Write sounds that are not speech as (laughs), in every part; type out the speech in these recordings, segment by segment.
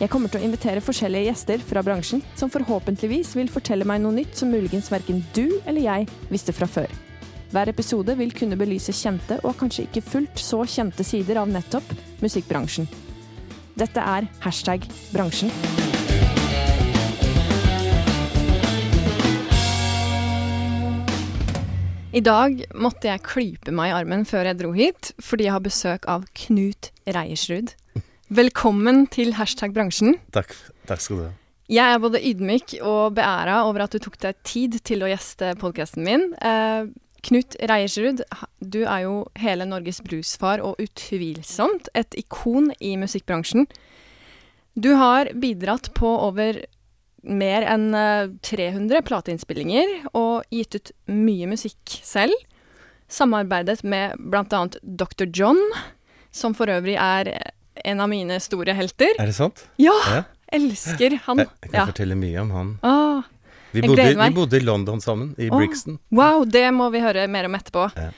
Jeg kommer til å invitere forskjellige gjester fra bransjen, som forhåpentligvis vil fortelle meg noe nytt som muligens verken du eller jeg visste fra før. Hver episode vil kunne belyse kjente og kanskje ikke fullt så kjente sider av nettopp musikkbransjen. Dette er hashtag bransjen. I dag måtte jeg klype meg i armen før jeg dro hit, fordi jeg har besøk av Knut Reiersrud. Velkommen til hashtag bransjen. Takk, takk skal du ha. Jeg er både ydmyk og beæra over at du tok deg tid til å gjeste podkasten min. Eh, Knut Reiersrud, du er jo hele Norges brusfar og utvilsomt et ikon i musikkbransjen. Du har bidratt på over mer enn 300 plateinnspillinger og gitt ut mye musikk selv. Samarbeidet med bl.a. Dr. John, som for øvrig er en av mine store helter. Er det sant? Ja! Ja. Elsker han. Jeg, jeg kan Ja. fortelle mye om han. Åh, Vi bodde, vi bodde i London sammen, i Åh. Brixton. wow, det må vi høre mer om etterpå. Ja.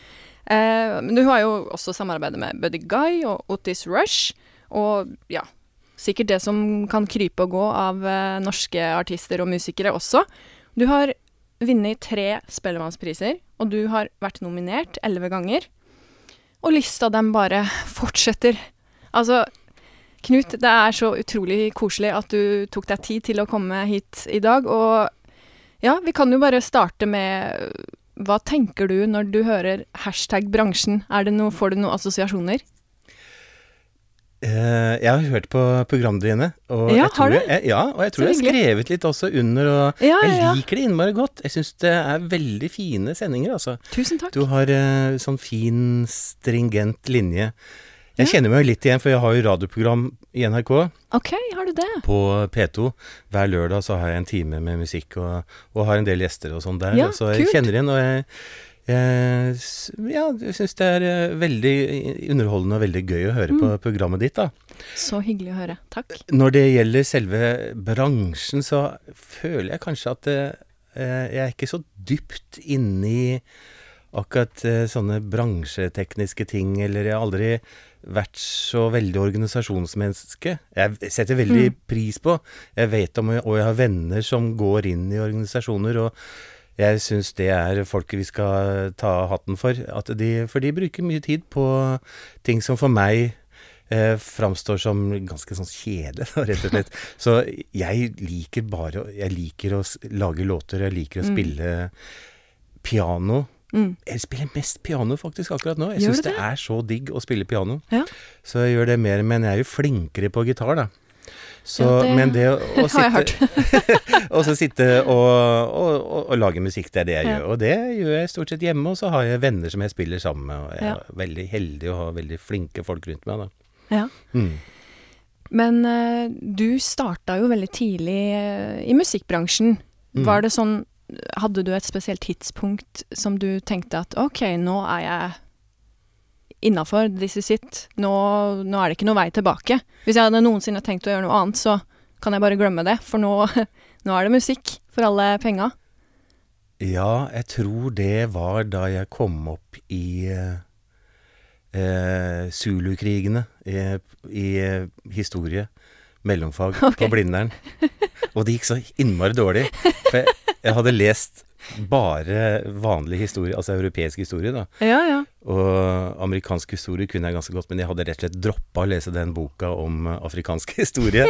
Eh, men du har jo også samarbeidet med Buddy Guy og Otis Rush, og ja, sikkert det som kan krype og gå av eh, norske artister og musikere også. Du har vunnet tre Spellemannspriser, og du har vært nominert elleve ganger. Og lista dem bare fortsetter. Altså, Knut, det er så utrolig koselig at du tok deg tid til å komme hit i dag. Og ja, vi kan jo bare starte med Hva tenker du når du hører hashtag bransjen? Er det noe, får du noen assosiasjoner? Uh, jeg har hørt på programmene dine. Og Ja, jeg tror? Jeg, ja, og jeg tror jeg har skrevet litt også under, og ja. jeg liker det innmari godt. Jeg syns det er veldig fine sendinger, altså. Tusen takk. Du har uh, sånn fin, stringent linje. Jeg Ja. kjenner meg litt igjen, for jeg har jo radioprogram i NRK. OK, har du det? på P2. Hver lørdag så har jeg en time med musikk og, og har en del gjester og sånn der. Ja, så jeg kult. kjenner igjen, og jeg, jeg ja, syns det er eh, veldig underholdende og veldig gøy å høre på Mm. programmet ditt, da. Så hyggelig å høre. Takk. Når det gjelder selve bransjen, så føler jeg kanskje at det, jeg er ikke så dypt inni akkurat eh, sånne bransjetekniske ting, eller jeg har aldri vært så veldig organisasjonsmenneske. Jeg setter veldig Mm. pris på Jeg vet om, og jeg har venner som går inn i organisasjoner, og jeg syns det er folket vi skal ta hatten for. At de, for de bruker mye tid på ting som for meg eh, framstår som ganske sånn kjedelig, (laughs) rett og slett. Så jeg liker bare Jeg liker å lage låter, jeg liker å Mm. spille piano. Mm. Jeg spiller mest piano faktisk akkurat nå. Jeg syns det det? er så digg å spille piano. Ja. Så jeg gjør det mer, men jeg er jo flinkere på gitar, da. Så, Ja, det men det å, (laughs) å sitte (laughs) Og så sitte og, og, og, og lage musikk, det er det jeg Ja. gjør. Og det gjør jeg stort sett hjemme, og så har jeg venner som jeg spiller sammen med. Og jeg Ja. er veldig heldig å ha veldig flinke folk rundt meg, da. Ja. Mm. Men uh, du starta jo veldig tidlig uh, i musikkbransjen. Mm. Var det sånn Hadde du et spesielt tidspunkt som du tenkte at OK, nå er jeg innafor, this is it. Nå, nå er det ikke noe vei tilbake. Hvis jeg hadde noensinne tenkt å gjøre noe annet, så kan jeg bare glemme det. For nå, (laughs) nå er det musikk for alle penga. Ja, jeg tror det var da jeg kom opp i eh, eh, Zulu-krigene i, i eh, historie, mellomfag, (laughs) okay. på Blindern. Og det gikk så innmari dårlig. For jeg, jeg hadde lest bare vanlig historie, altså europeisk historie, da. Ja, ja. Og amerikansk historie kunne jeg ganske godt, men jeg hadde rett og slett droppa å lese den boka om eh, afrikansk (laughs) historie.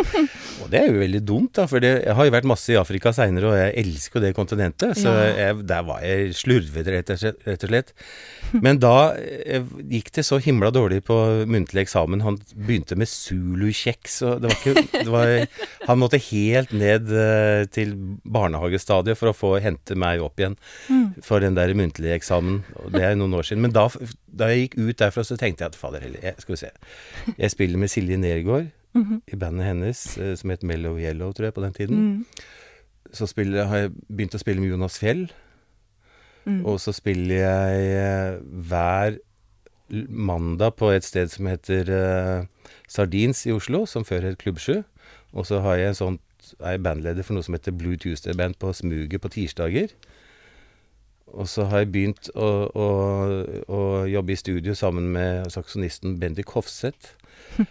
og det er jo veldig dumt, da, for det, jeg har jo vært masse i Afrika seinere, og jeg elsker jo det kontinentet. Så jeg, der var jeg slurvete, rett og slett. Rett og slett. Men da eh, gikk det så himla dårlig på muntlig eksamen. Han begynte med Zulu-kjeks, og det var ikke det var, Han måtte helt ned eh, til barnehagestadiet for å få hente meg opp igjen Mm. for den der muntlige eksamen. Det er noen år siden. Men da, da jeg gikk ut derfra, så tenkte jeg at fader heller, jeg, skal vi se. Jeg spiller med Silje Nergård, Mhm. i bandet hennes, eh, som het Mellow Yellow, tror jeg, på den tiden. Mm. Så spiller, har jeg begynt å spille med Jonas Fjell. Mm. Og så spiller jeg eh, hver mandag på et sted som heter eh, Sardins i Oslo, som før het Klubbsju. Og så har jeg en sånt, er jeg bandleder for noe som heter Blue Tuesday Band på Smuget på tirsdager. Og så har jeg begynt å, å, å jobbe i studio sammen med saksonisten Bendik Hofseth. (laughs)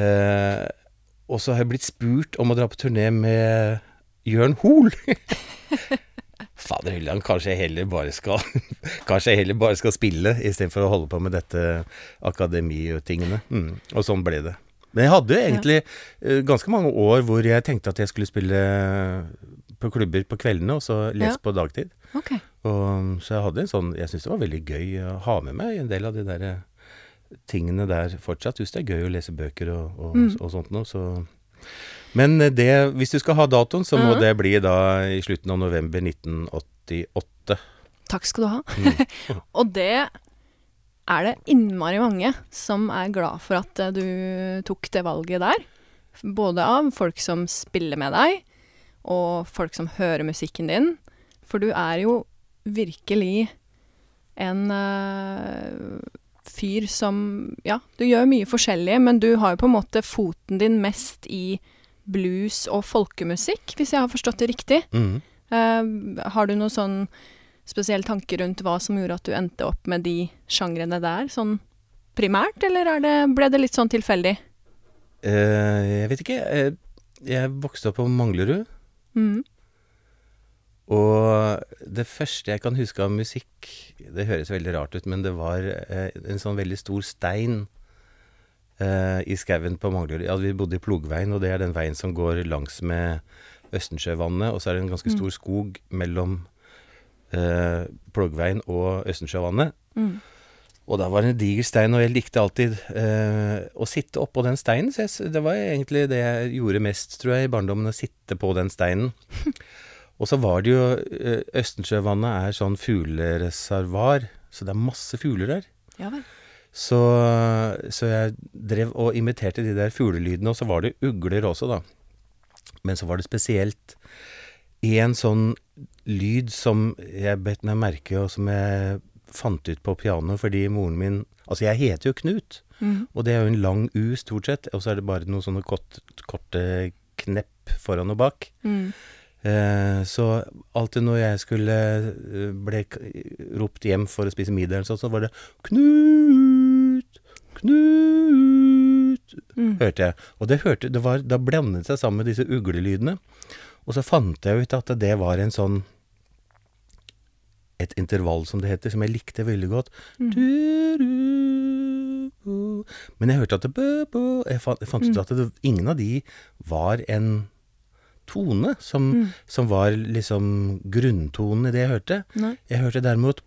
eh, og så har jeg blitt spurt om å dra på turné med Jørn Hoel. (laughs) Fader Hylland, kanskje jeg heller bare skal (laughs) Kanskje jeg heller bare skal spille istedenfor å holde på med dette akademitingene. Mm. Og sånn ble det. Men jeg hadde jo egentlig ja. ganske mange år hvor jeg tenkte at jeg skulle spille på klubber på kveldene, og så lest Ja. på dagtid. Okay. Og, så jeg hadde en sånn Jeg syns det var veldig gøy å ha med meg en del av de der eh, tingene der fortsatt. Syns det er gøy å lese bøker og, og, Mm. og sånt noe, så Men eh, det, hvis du skal ha datoen, så må Mhm. det bli da i slutten av november 1988. Takk skal du ha. Mm. (laughs) Og det er det innmari mange som er glad for at eh, du tok det valget der. Både av folk som spiller med deg, og folk som hører musikken din. For du er jo virkelig en uh, fyr som Ja, du gjør mye forskjellig, men du har jo på en måte foten din mest i blues og folkemusikk, hvis jeg har forstått det riktig. Mm. Uh, har du noen sånn spesiell tanke rundt hva som gjorde at du endte opp med de sjangrene der, sånn primært, eller er det, ble det litt sånn tilfeldig? Uh, jeg vet ikke. jeg vokste opp på Manglerud. Mm. Og det første jeg kan huske av musikk Det høres veldig rart ut, men det var eh, en sånn veldig stor stein eh, i skauen på Manglerud. Ja, vi bodde i Plogveien, og det er den veien som går langs med Østensjøvannet. Og så er det en ganske stor skog mellom eh, Plogveien og Østensjøvannet. Mm. Og da var det en diger stein, og jeg likte alltid eh, å sitte oppå den steinen. Så jeg, det var egentlig det jeg gjorde mest, tror jeg, i barndommen, å sitte på den steinen. (laughs) og så var det jo eh, Østensjøvannet er sånn fuglereservoar, så det er masse fugler der. Ja vel. Så, så jeg drev og imiterte de der fuglelydene, og så var det ugler også, da. Men så var det spesielt en sånn lyd som jeg bet meg merke, og som jeg fant ut på piano fordi moren min Altså, jeg heter jo Knut, Mm. og det er jo en lang U stort sett, og så er det bare noen sånne kort, korte knepp foran og bak. Mm. Eh, så alltid når jeg skulle eh, ble ropt hjem for å spise middag, så var det 'Knut! Knut!' Mm. hørte jeg. Og det hørte, det var, da blandet det seg sammen med disse uglelydene. Og så fant jeg ut at det var en sånn Et intervall, som det heter, som jeg likte veldig godt. Mm. Men jeg hørte at det. Jeg fant, fant ut at det, ingen av de var en tone som, Mm. som var liksom grunntonen i det jeg hørte. Nei. Jeg hørte derimot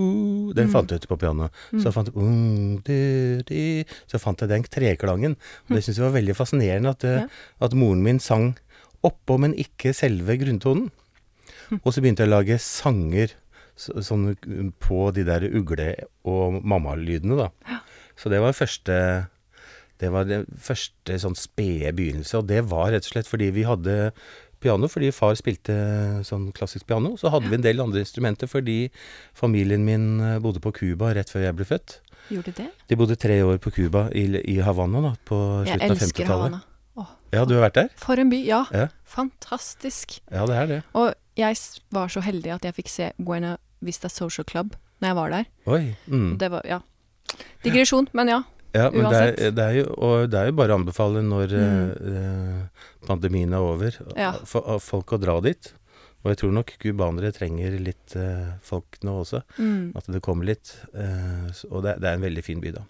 Den Mm. fant jeg ut på pianoet. Så fant. Så fant jeg den treklangen. Og (laughs) det syntes jeg var veldig fascinerende at, Ja. at moren min sang oppå, men ikke selve grunntonen. Og så begynte jeg å lage sanger så, sånn på de der ugle- og mammalydene, da. Så det var første det var den første sånn spede begynnelse, og det var rett og slett fordi vi hadde piano, fordi far spilte sånn klassisk piano. Så hadde vi en del andre instrumenter fordi familien min eh, bodde på Cuba rett før jeg ble født. Gjorde De det? De bodde tre år på Cuba, i, i Havanna, da, på slutten av elsker 50-tallet. Ja, du har vært der? for en by. Ja. Ja. Fantastisk. Ja, det er det. Og jeg var så heldig at jeg fikk se Buena Vista Social Club når jeg var der. Oi. Mm. Det var, ja. Digresjon, men ja. Ja, men det er, det, er jo, og det er jo bare å anbefale når mm. eh, pandemien er over, Ja. for, for folk å dra dit. Og jeg tror nok cubanere trenger litt eh, folk nå også. Mm. At det kommer litt. eh, og det, det er en veldig fin by, da.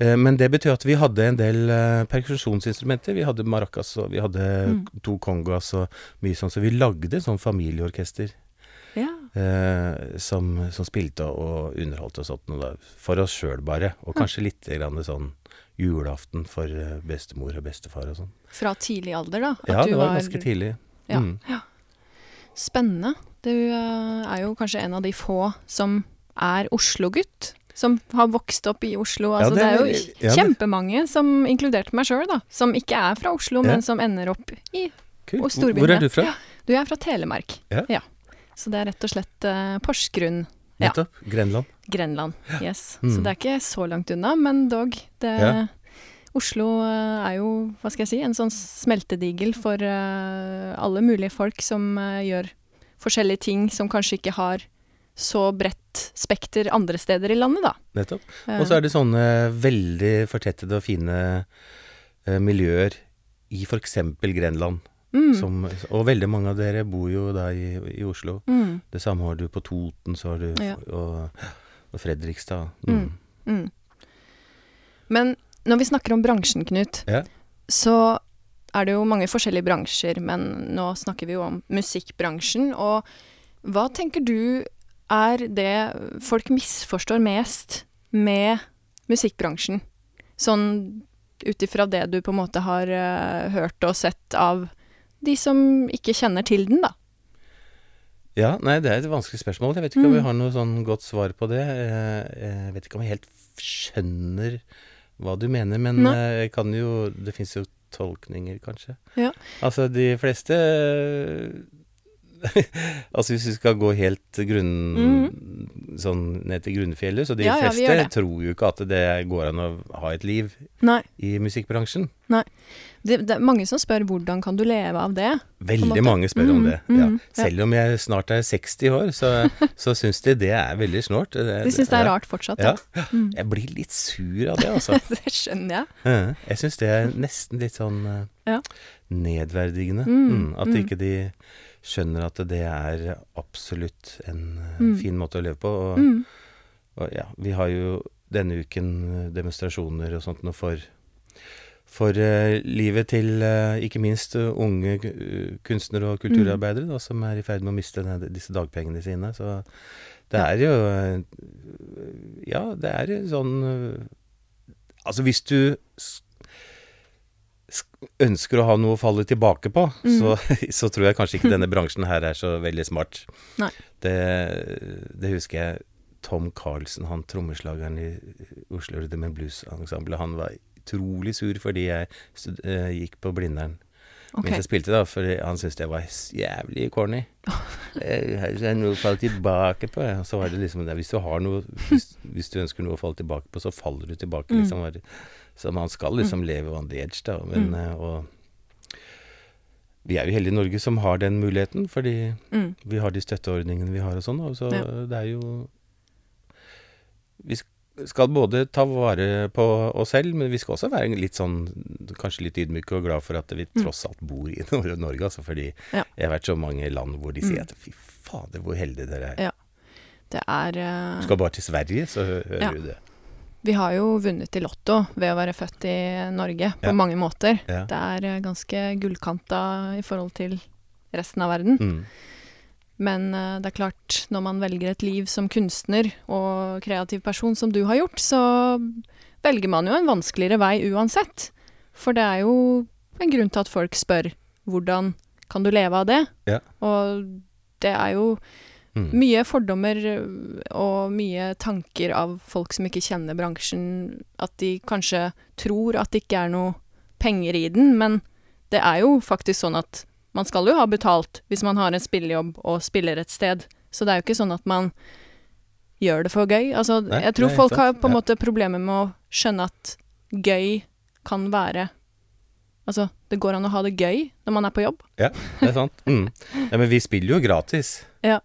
Eh, men det betyr at vi hadde en del eh, perkusjonsinstrumenter. Vi hadde maracas, og vi hadde Mm. to congas og mye sånn. Så vi lagde sånn familieorkester Ja. eh, som, som spilte og underholdt og sånt noe da, for oss sjøl bare. Og kanskje litt grann sånn julaften for eh, bestemor og bestefar og sånn. Fra tidlig alder, da. Ja, det var ganske tidlig. Ja. Mm. Spennende. Du er jo kanskje en av de få som er Oslo-gutt. Som har vokst opp i Oslo. Ja, Altså, det det, er er jo ja, kjempemange, som inkludert meg sjøl, da, som ikke er fra Oslo, Ja. men som ender opp i Kult. Og Hvor er du fra? Ja. Du, er fra Telemark. Ja. Så det er rett og slett uh, Porsgrunn. Ja. Nettopp. Grenland. Grenland. Yes. Mm. Så det er ikke så langt unna, men dog. Det, Ja. Oslo eh, er jo, hva skal jeg si, en sånn smeltedigel for uh, alle mulige folk som uh, gjør forskjellige ting som kanskje ikke har så bredt spekter andre steder i landet, da. Nettopp. Eh, Og så er det sånne veldig fortettede og fine eh, miljøer i f.eks. Grenland. mm, Som, og veldig mange av dere bor jo da i, i Oslo. mm, Det samme har du på Toten, så har du Ja. og, og Fredrikstad. Mm. mm. Men når vi snakker om bransjen, Knut, Ja. så er det jo mange forskjellige bransjer, men nå snakker vi jo om musikkbransjen. Og hva tenker du er det folk misforstår mest med musikkbransjen? Sånn ut ifra det du på en måte har uh, hørt og sett av de som ikke kjenner til den, da. Ja, nei, det er et vanskelig spørsmål. Jeg vet ikke om Mm. vi har noe sånn godt svar på det. Jeg, jeg vet ikke om jeg helt skjønner hva du mener, men eh, jeg kan jo Det fins jo tolkninger, kanskje. Ja. Altså, de fleste (laughs) Altså, hvis vi skal gå helt grunn... Sånn ned til grunnfjellet, så de Mm. Ja, fleste ja, tror jo ikke at det går an å ha et liv Nei. i musikkbransjen. Det, det er mange som spør hvordan kan du leve av det? Veldig mange spør om Mm, det. Ja. mm, ja. Selv om jeg snart er 60 år, så, (laughs) så syns de det er veldig snålt. De syns det er rart fortsatt, Ja. Mm. Jeg blir litt sur av det, altså. (laughs) det skjønner jeg. Jeg syns det er nesten litt sånn eh, Ja. nedverdigende. Mm, Mm, at mm. ikke de skjønner at det er absolutt en eh, Mm. fin måte å leve på. Og, Mm. og ja, vi har jo denne uken eh, demonstrasjoner og sånt noe for for uh, livet til uh, ikke minst unge kunstnere og kulturarbeidere da, som er i ferd med å miste denne, disse dagpengene sine. Så det er jo Ja, det er jo sånn Altså hvis du ønsker å ha noe å falle tilbake på, Mm. så, (laughs) så tror jeg kanskje ikke denne bransjen her er så veldig smart. Det, det husker jeg Tom Carlsen, han trommeslageren i Oslo Rhythm Blues Ensemble, han var utrolig sur fordi jeg eh, gikk på Blindern Okay. mens jeg spilte, da, for han syntes jeg var jævlig corny. Det (laughs) Her er noe å falle tilbake på. Og så var det liksom det, hvis du har noe hvis, hvis du ønsker noe å falle tilbake på, så faller du tilbake, Mm. liksom. Var- Så man skal liksom leve on the edge, da. Men, Mm. eh, og vi er jo heldige i Norge som har den muligheten, fordi Mm. vi har de støtteordningene vi har og sånn, og så Ja. det er jo Vi skal både ta vare på oss selv, men vi skal også være litt sånn Kanskje litt ydmyke og glad for at vi Mm. tross alt bor i (laughs) Norge, altså. Fordi Ja. jeg har vært så mange land hvor de sier Mm. at fy fader, hvor heldige dere er. Ja. Det er uh... Du skal bare til Sverige, så hører Ja. du det. Vi har jo vunnet i Lotto ved å være født i Norge, på Ja. mange måter. Ja. Det er eh, ganske gullkanta i forhold til resten av verden. Mm. Men eh, det er klart, når man velger et liv som kunstner og kreativ person, som du har gjort, så velger man jo en vanskeligere vei uansett. For det er jo en grunn til at folk spør hvordan kan du leve av det? Ja. Og det er jo Mm. mye fordommer og mye tanker av folk som ikke kjenner bransjen, at de kanskje tror at det ikke er noe penger i den, men det er jo faktisk sånn at man skal jo ha betalt hvis man har en spillejobb og spiller et sted. Så det er jo ikke sånn at man gjør det for gøy. Altså, Nei, jeg tror nei, folk har på en måte problemer med å skjønne at gøy kan være Altså, det går an å ha det gøy når man er på jobb. Ja, Det er sant. Mm. Ja, men vi spiller jo gratis. Ja,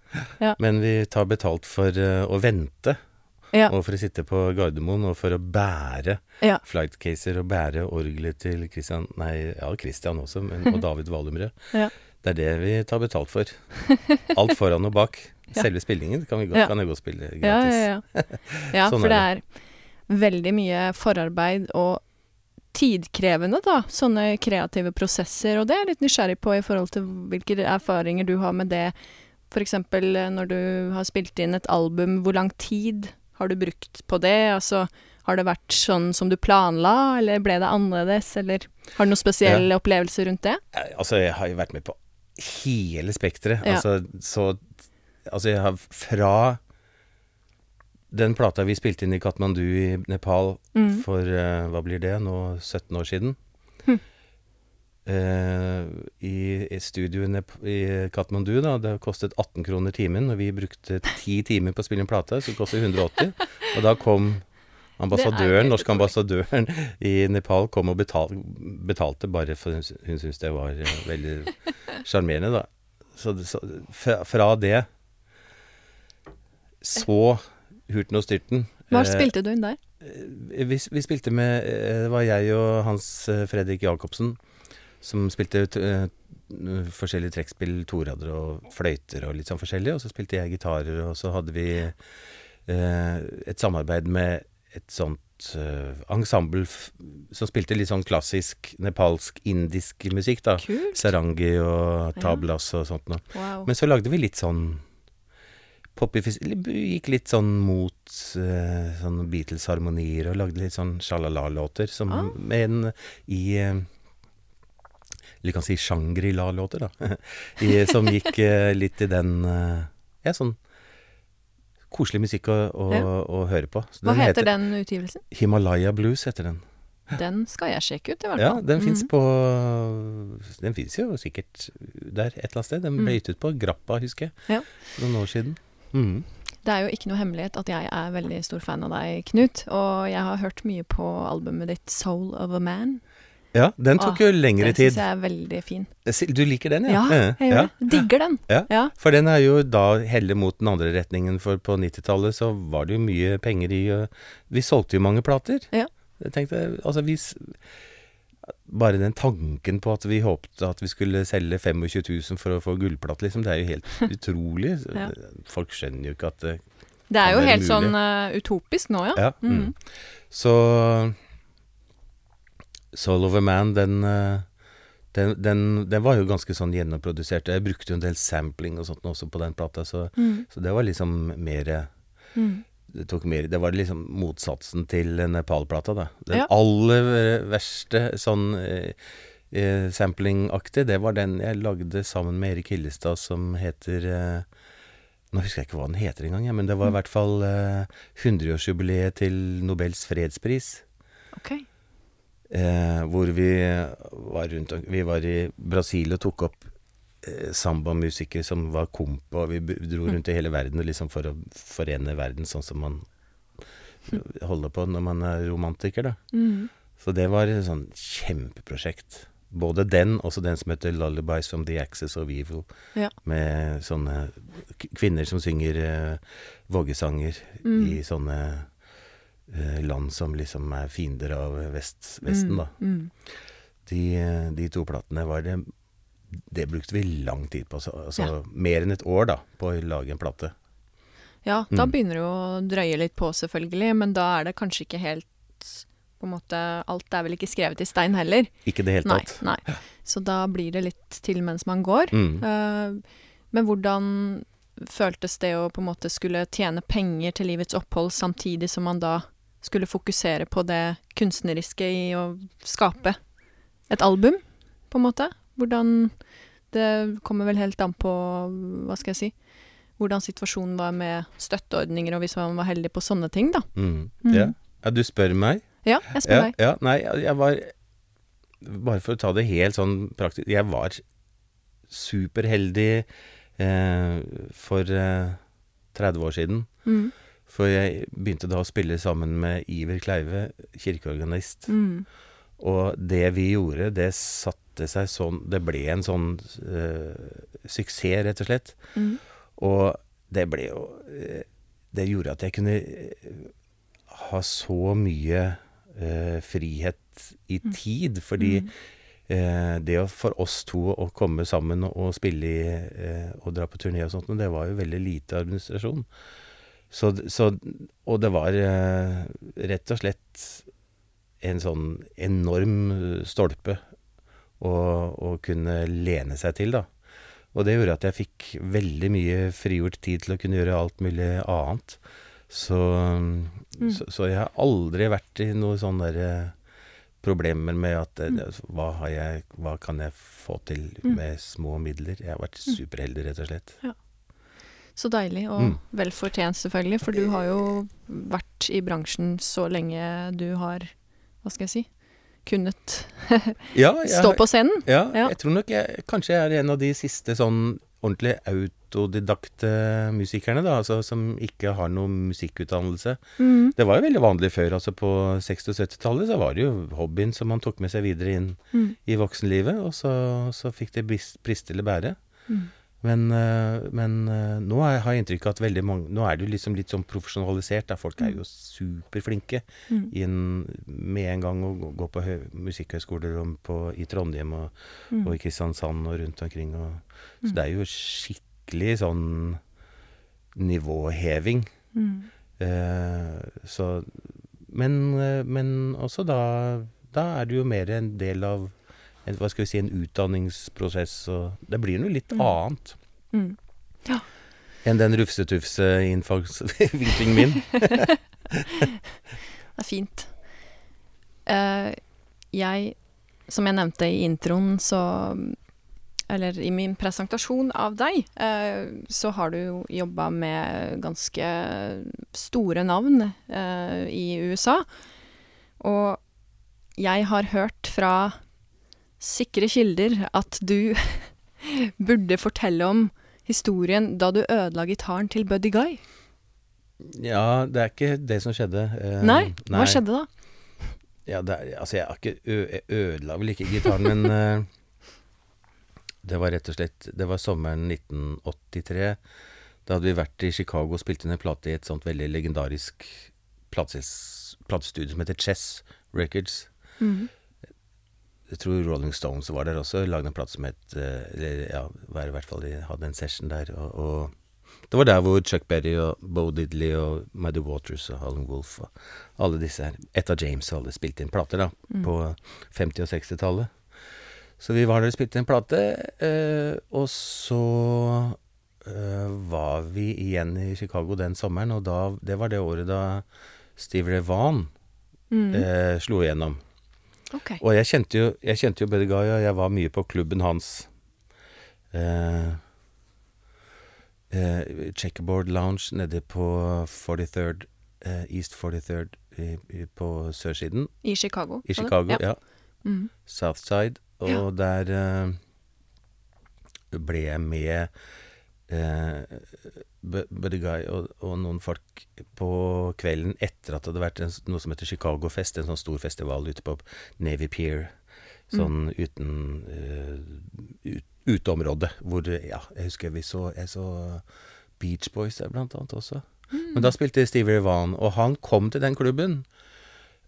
ja. Men vi tar betalt for uh, å vente, Ja. og for å sitte på Gardermoen, og for å bære flightcaser og bære orgelet til Christian Nei, ja, Christian også, men, og (laughs) David Valumrød. Ja. Det er det vi tar betalt for. (laughs) Alt foran og bak. (laughs) Selve spillingen kan, vi godt, kan jeg godt spille gratis. Ja, ja, ja. ja Sånn for det er veldig mye forarbeid og tidkrevende, da. Sånne kreative prosesser. Og det er jeg litt nysgjerrig på i forhold til hvilke erfaringer du har med det. For eksempel eh, når du har spilt inn et album, hvor lang tid har du brukt på det? Altså, har det vært sånn som du planla, eller ble det annerledes, eller har du noen spesielle opplevelser rundt det? Altså, jeg har jo vært med på hele spekteret. Ja. Altså, så Altså, jeg har fra Den plata vi spilte inn i Katmandu i Nepal Mm. for uh, hva blir det, nå 17 år siden. Eh, I i, studioene i Katmandu, da, det kostet 18 kroner timen, og vi brukte ti timer på å spille en plate, så det kostet 180. Og da kom ambassadøren, norske ambassadøren i Nepal kom og betal, betalte bare for hun, hun syntes det var eh, veldig sjarmerende, da. Så, så fra, fra det så Hurten og Styrten. Hva eh, spilte du inn der? vi, vi spilte med Det var jeg og Hans Fredrik Jacobsen som spilte eh, forskjellige trekkspill, toradder og fløyter og litt sånn forskjellig. Og så spilte jeg gitarer, og så hadde vi eh, et samarbeid med et sånt eh, ensemble som spilte litt sånn klassisk nepalsk, indisk musikk, da. Kult. Sarangi og Ja. tablas og sånt noe. Wow. Men så lagde vi litt sånn Gikk litt sånn mot uh, sånn Beatles-harmonier og lagde litt sånn sjalala-låter som Ah. en i eh, Eller kan si Shangri-La-låter, da. (laughs) I, som gikk eh, litt i den eh, Ja, sånn koselig musikk å, å, Ja. å høre på. Hva heter den utgivelsen? Himalaya Blues heter den. Den skal jeg sjekke ut, i hvert Ja, fall. den fins Mhm. på Den fins jo sikkert der et eller annet sted. Den ble Mm. gitt ut på Grappa, husker jeg. Ja. For noen år siden. Mm. Det er jo ikke noe hemmelighet at jeg er veldig stor fan av deg, Knut. Og jeg har hørt mye på albumet ditt 'Soul of a Man'. Ja, den tok Åh, jo lengre Den tid. syns jeg er veldig fin. Du liker den, ja? Ja, Eh, jeg det. Digger den. Ja. Ja. For den er jo da heller mot den andre retningen, for på 90-tallet så var det jo mye penger i Vi solgte jo mange plater. Ja. Jeg tenkte, altså vi Bare den tanken på at vi håpte at vi skulle selge 25 000 for å få gullplate, liksom, det er jo helt (laughs) utrolig. Ja. Folk skjønner jo ikke at det Det er jo helt mulig. sånn uh, utopisk nå, ja. Ja. mm. Mm. Så Soul of a Man, den, eh, den, den, den var jo ganske sånn gjennomprodusert. Jeg brukte jo en del sampling og sånt også på den plata, så, Mm. så det var liksom mer Mm. det, mer, det var liksom motsatsen til Nepal-plata, da. Den Ja. aller verste sånn eh, eh, samplingaktig, det var den jeg lagde sammen med Erik Hillestad som heter eh, Nå husker jeg ikke hva den heter engang, ja, men det var i hvert fall eh, 100-årsjubileet til Nobels fredspris. Ok. Eh, hvor vi var rundt Vi var i Brasil og tok opp eh, sambamusikere som var komp, og vi dro rundt i hele verden liksom for å forene verden sånn som man holder på når man er romantiker, da. Mm. Så det var et sånn kjempeprosjekt. Både den, også den som heter 'Lullabies from the Axis of Evil', Ja. med sånne kvinner som synger eh, vågesanger Mm. i sånne land som liksom er fiender av vest, Vesten, da. Mm. De, eh, de to platene var det Det brukte vi lang tid på. Altså, altså Ja. mer enn et år, da, på å lage en plate. Ja, da Mm. begynner det jo å drøye litt på, selvfølgelig, men da er det kanskje ikke helt på en måte, Alt er vel ikke skrevet i stein heller. Ikke det hele Nei, tatt. nei. Så da blir det litt til mens man går. Mm. Uh, men hvordan føltes det å på en måte skulle tjene penger til livets opphold, samtidig som man da skulle fokusere på det kunstneriske i å skape et album, på en måte? Hvordan Det kommer vel helt an på, hva skal jeg si, hvordan situasjonen var med støtteordninger, og hvis man var heldig på sånne ting, da. Mm. Mm. Ja. ja, du spør meg? Ja, jeg spør Ja, deg. ja, nei, jeg var Bare for å ta det helt sånn praktisk Jeg var superheldig eh, for eh, 30 år siden. Mm. For jeg begynte da å spille sammen med Iver Kleive, kirkeorganist. Mm. Og det vi gjorde, det satte seg sånn Det ble en sånn uh, suksess, rett og slett. Mm. Og det ble jo eh, Det gjorde at jeg kunne eh, ha så mye uh, frihet i tid, fordi Mm. eh, det for oss to å komme sammen og, og spille i eh, og dra på turné og sånt, men det var jo veldig lite administrasjon. Så, d- så Og det var eh, rett og slett en sånn enorm eh, stolpe å, å kunne lene seg til, da. Og det gjorde at jeg fikk veldig mye frigjort tid til å kunne gjøre alt mulig annet. Så, Mm. så, så jeg har aldri vært i noe sånn derre problemer med at eh, Mm. hva, har jeg, hva kan jeg få til Mm. med små midler? Jeg har vært superheldig, rett og slett. Så deilig, og Mm. vel fortjent selvfølgelig, for du har jo vært i bransjen så lenge du har, hva skal jeg si, kunnet Ja, (laughs) jeg, stå på scenen. Ja, Ja. jeg tror nok jeg kanskje jeg er en av de siste sånn ordentlig autodidakte musikerne, da, altså som ikke har noen musikkutdannelse. Mm. Det var jo veldig vanlig før, altså på 60- og 70-tallet så var det jo hobbyen som man tok med seg videre inn Mm. i voksenlivet, og så, så fikk det bris- briste eller bære. Mm. Men, øh, men øh, nå er, har jeg inntrykk av at veldig mange Nå er det jo liksom litt sånn profesjonalisert, da. Folk er jo superflinke Mm. inn med en gang å gå- på hø musikkhøyskoler på, i Trondheim og, Mm. og i Kristiansand og rundt omkring. Og, så det er jo skikkelig sånn nivåheving. Mm. Eh, så men, eh, men også da Da er du jo mer en del av en, hva skal vi si, en utdanningsprosess, og det blir noe litt Mm. annet Mm. enn den rufse-tufse innfallsvinklingen min. (laughs) Det er fint. Uh, jeg, som jeg nevnte i introen, så Eller i min presentasjon av deg, uh, så har du jo jobba med ganske store navn uh, i USA. Og jeg har hørt fra sikre kilder at du (laughs) burde fortelle om historien da du ødela gitaren til Buddy Guy. Ja, det er ikke det som skjedde. Eh, Nei, hva skjedde da? Ja, det er, altså, jeg ødela vel ikke gitaren, men (laughs) eh, det var rett og slett Det var sommeren 1983. Da hadde vi vært i Chicago og spilt inn en plate i et sånt veldig legendarisk plates- platestudio som heter Chess Records. Mhm. Jeg tror Rolling Stones var der også, lagde en plate som het eh, Eller ja, var i hvert fall de hadde en session der. Og, og det var der hvor Chuck Berry og Bo Diddley og Muddy Waters og Holland Wolff og alle disse her Etta James og alle spilte inn plater da, på 50- og 60-tallet. Så vi var der og spilte en plate, eh, og så eh, var vi igjen i Chicago den sommeren, og da, det var det året da Steve Revan Mhm. eh, slo igjennom. Ok. Og jeg kjente jo, jeg kjente jo og jeg var mye på klubben hans. Eh, eh, Checkerboard Lounge nede på 43rd, eh, East 43rd i, i, på sørsiden I Chicago? i Chicago, ja. Ja. Mhm. Southside. Og Ja. der eh, ble jeg med Buddy Guy og, og noen folk på kvelden etter at det hadde vært en, noe som heter Chicago Fest, en sånn stor festival ute på Navy Pier. Sånn uten uh, ut, uteområde hvor Ja, jeg husker vi så Jeg så Beach Boys der blant annet også. Men da spilte Stevie Ray og han kom til den klubben.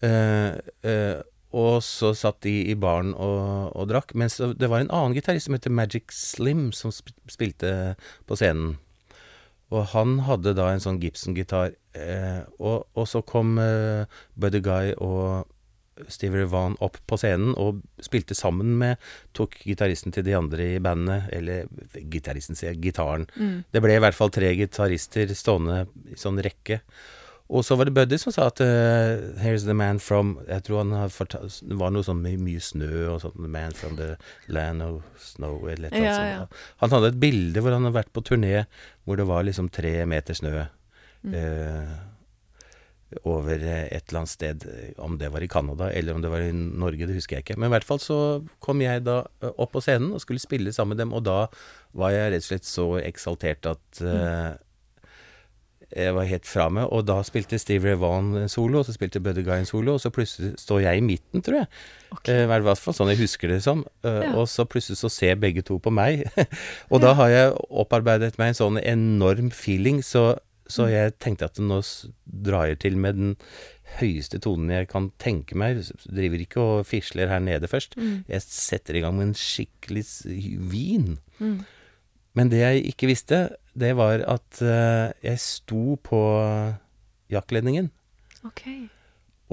Eh, eh, og så satt de i baren og, og drakk. Mens det var en annen gitarist som heter Magic Slim, som spilte på scenen. Og han hadde da en sånn Gibson-gitar. Eh, og, og så kom eh, Buddy Guy og Stevie Ray Vaughan opp på scenen og spilte sammen med Tok gitaristen til de andre i bandet, eller gitaristen, sier gitaren. Mm. Det ble i hvert fall tre gitarister stående i sånn rekke. Og så var det Buddy som sa at uh, 'Here's the man from' Jeg tror han har fortalt Det var noe sånn med mye snø og sånn 'The man from the land of snow' eller et eller Ja, annet ja. sånt. Han hadde et bilde hvor han hadde vært på turné hvor det var liksom tre meter snø. Mm. Uh, over et eller annet sted, om det var i Canada eller om det var i Norge, det husker jeg ikke. Men i hvert fall så kom jeg da eh, opp på scenen og skulle spille sammen med dem, og da var jeg rett og slett så eksaltert at eh, jeg var helt fra meg, og da spilte Steve Ray Vaughan solo, og så spilte Buddy Guy en solo, og så plutselig står jeg i midten, tror jeg. Okay. Eh, I hvert fall sånn jeg husker det som. Eh, Ja. Og så plutselig så ser begge to på meg. (laughs) og da har jeg opparbeidet meg en sånn enorm feeling, så, så Mm. jeg tenkte at nå drar jeg til med den høyeste tonen jeg kan tenke meg. Driver ikke og fisler her nede først. Mm. Jeg setter i gang med en skikkelig vin. Mm. Men det jeg ikke visste, det var at eh, jeg sto på jaktledningen Okay.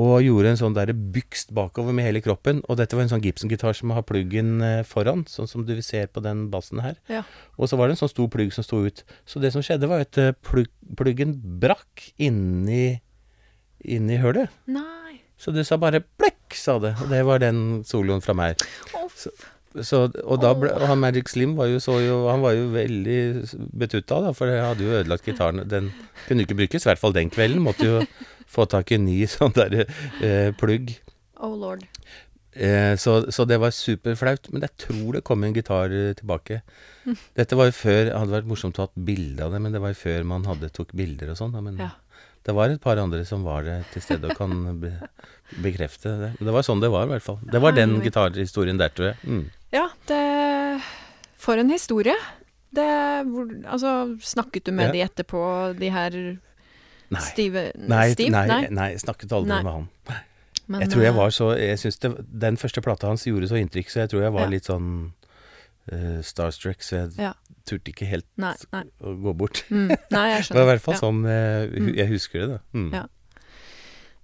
og gjorde en sånn der bykst bakover med hele kroppen. Og dette var en sånn Gibson-gitar som har pluggen eh, foran, sånn som du ser på den bassen her. Ja. Og så var det en sånn stor plugg som sto ut. Så det som skjedde, var at eh, plugg, pluggen brakk inni, inni hølet. Nei. Så det sa bare plekk, sa det. Og det var den soloen fra meg. Oh. Så- så, og ble, og han Magic Slim var jo så jo Han var jo veldig betutta, da, for jeg hadde jo ødelagt gitaren. Den kunne ikke brukes, i hvert fall den kvelden. Måtte jo få tak i en ny (laughs) sånn der eh, plugg. Oh lord. Eh, så, så det var superflaut. Men jeg tror det kom en gitar eh, tilbake. Dette var jo før Det hadde vært morsomt å ha hatt bilde av det, men det var jo før man hadde tok bilder og sånn. Men Ja. det var et par andre som var det til stede og kan be, bekrefte det. Det var sånn det var, i hvert fall. Det var den Herlig. gitarhistorien der, tror jeg. Mm. Ja, det For en historie. Det hvor, Altså, snakket du med Ja. de etterpå, de her Nei. stive Nei, Steve? nei, nei, jeg snakket aldri Nei. med han. Men, Jeg tror jeg eh, var så Jeg synes det, Den første plata hans gjorde så inntrykk, så jeg tror jeg var Ja. litt sånn uh, starstruck, så jeg Ja. turte ikke helt Nei, nei. å gå bort. Mm, nei, jeg skjønner. (laughs) Det var i hvert fall Ja. sånn eh, hu- Mm. jeg husker det, da. Mm. Ja.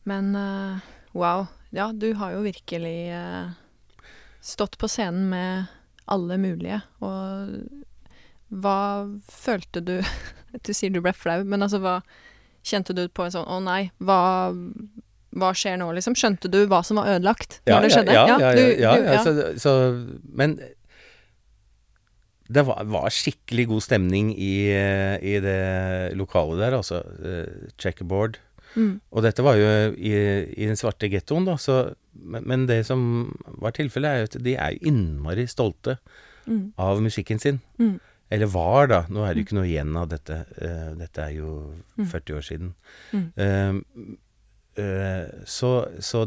Men uh, wow. Ja, du har jo virkelig eh, stått på scenen med alle mulige, og hva følte du (laughs) Du sier du ble flau, men altså hva Kjente du på en sånn Å nei, hva hva skjer nå, liksom? Skjønte du hva som var ødelagt Ja, når det skjedde? Ja, ja, ja, du- ja, du- ja, Så, så Men det var, var skikkelig god stemning i, eh, i det lokalet der, altså. eh, Checkerboard. Mm, Og dette var jo i, i den svarte gettoen, da, så men, men det som var tilfellet, er jo at de er innmari stolte mm, av musikken sin. mm, Eller var, da. Nå er det jo ikke noe igjen av dette. Uh, dette er jo Mm. 40 år siden. Mm. uh, eh, så, så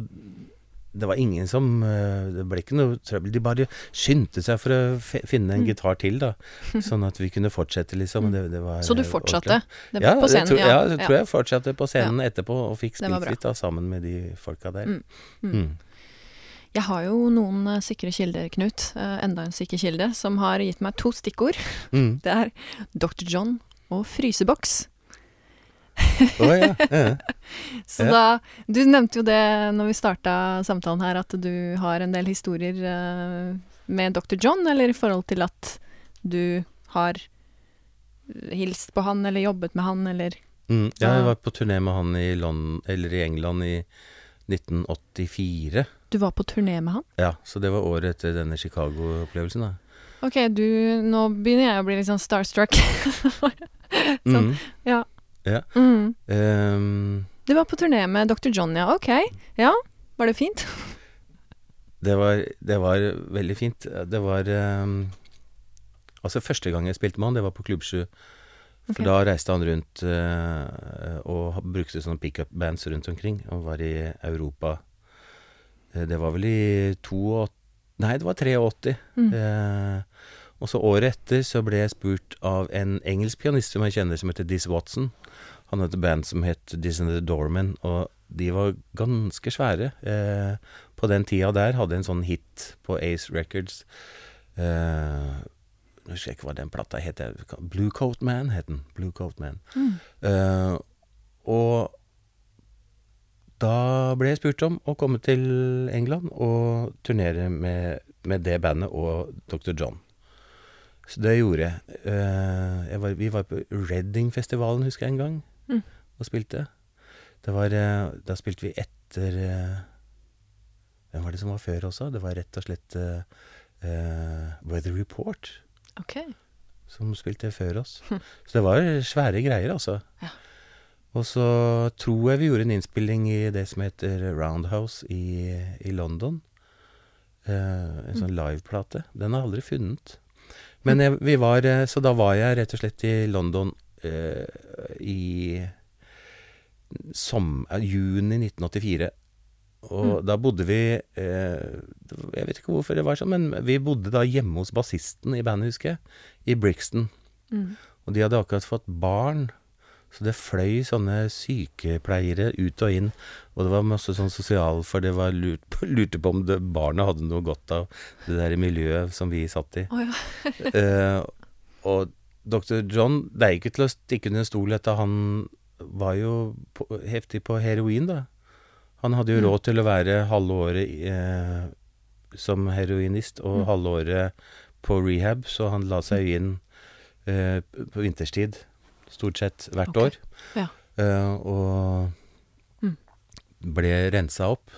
det var ingen som eh, Det ble ikke noe trøbbel. De bare skyndte seg for å finne en Mm. gitar til, da. (laughs) Sånn at vi kunne fortsette, liksom. Det, det var Så du eh, fortsatte det, Ja, på scenen? tror, ja, ja, tror jeg fortsatte på scenen etterpå og fikk spilt litt da, sammen med de folka der. Mm. Mm. Mm. Jeg har jo noen eh, sikre kilder, Knut. enda en sikker kilde, som har gitt meg to stikkord. Mm. (laughs) Det er Dr. John og fryseboks. Å ja. ja. (laughs) Så Ja. da Du nevnte jo det når vi starta samtalen her, at du har en del historier eh, med Dr. John, eller i forhold til at du har hilst på han, eller jobbet med han, eller Mm. Ja, Jeg var på turné med han i, London, eller i England i 1984. Du var på turné med han? Ja, så det var året etter denne Chicago-opplevelsen, da. Ok, du Nå begynner jeg å bli litt sånn starstruck. (laughs) Sånn. Mm. Ja. Ja. Mm. Um, Du var på turné med Dr. John, ja. Ok. Ja. Var det fint? (laughs) det, var, det var veldig fint. Det var um, Altså, første gang jeg spilte med han, det var på Klubb 7. For okay. da reiste han rundt uh, og brukte sånne pickup-bands rundt omkring, og var i Europa. Eh, Det var vel i 82 Nei, det var 83. Mm. Eh, og så året etter så ble jeg spurt av en engelsk pianist som jeg kjenner, som heter Diz Watson. Han hadde et band som het Diz and the Doormen, og de var ganske svære. Eh, på den tida der hadde en sånn hit på Ace Records. Eh, jeg husker ikke hva den plata het. Blue Coat Man het den. Blue Coat Man. Mm. Eh, og da ble jeg spurt om å komme til England og turnere med, med det bandet og Dr. John. Så det gjorde jeg. Eh, jeg var, vi var på Reading-festivalen, husker jeg, en gang, Mm. og spilte. Det var, eh, da spilte vi etter eh, Hvem var det som var før også? Det var rett og slett uh, Weather Report Ok. som spilte før oss. (laughs) Så det var svære greier, altså. Ja. Og så tror jeg vi gjorde en innspilling i det som heter Roundhouse i, i London. Eh, en sånn liveplate. Den har jeg aldri funnet. Men jeg, vi var eh, Så da var jeg rett og slett i London eh, i som, eh, juni 1984. Og da bodde vi eh, Jeg vet ikke hvorfor det var sånn, men vi bodde da hjemme hos bassisten i bandet, husker jeg. I Brixton. Mm. Og de hadde akkurat fått barn. Så det fløy sånne sykepleiere ut og inn. Og det var masse sånn sosial, for det var lurt på, (laughs) lurte på om det, barna hadde noe godt av det der miljøet som vi satt i. Oh, ja. (laughs) (laughs) Eh, og Dr. John, det er ikke til å stikke under en stol at han var jo på, heftig på heroin, da. Han hadde jo Mm. råd til å være halve året eh, som heroinist og Mm. halve året på rehab, så han la seg inn eh, på vinterstid, stort sett hvert okay. år. Ja. Uh, og Mm. ble rensa opp.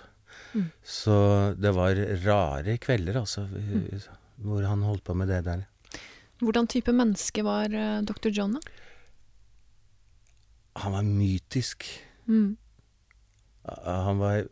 Mm. Så det var rare kvelder, altså. mm. hvor han holdt på med det der. Hvordan type menneske var uh, dr. John, da? Han var mytisk. Mm. Han var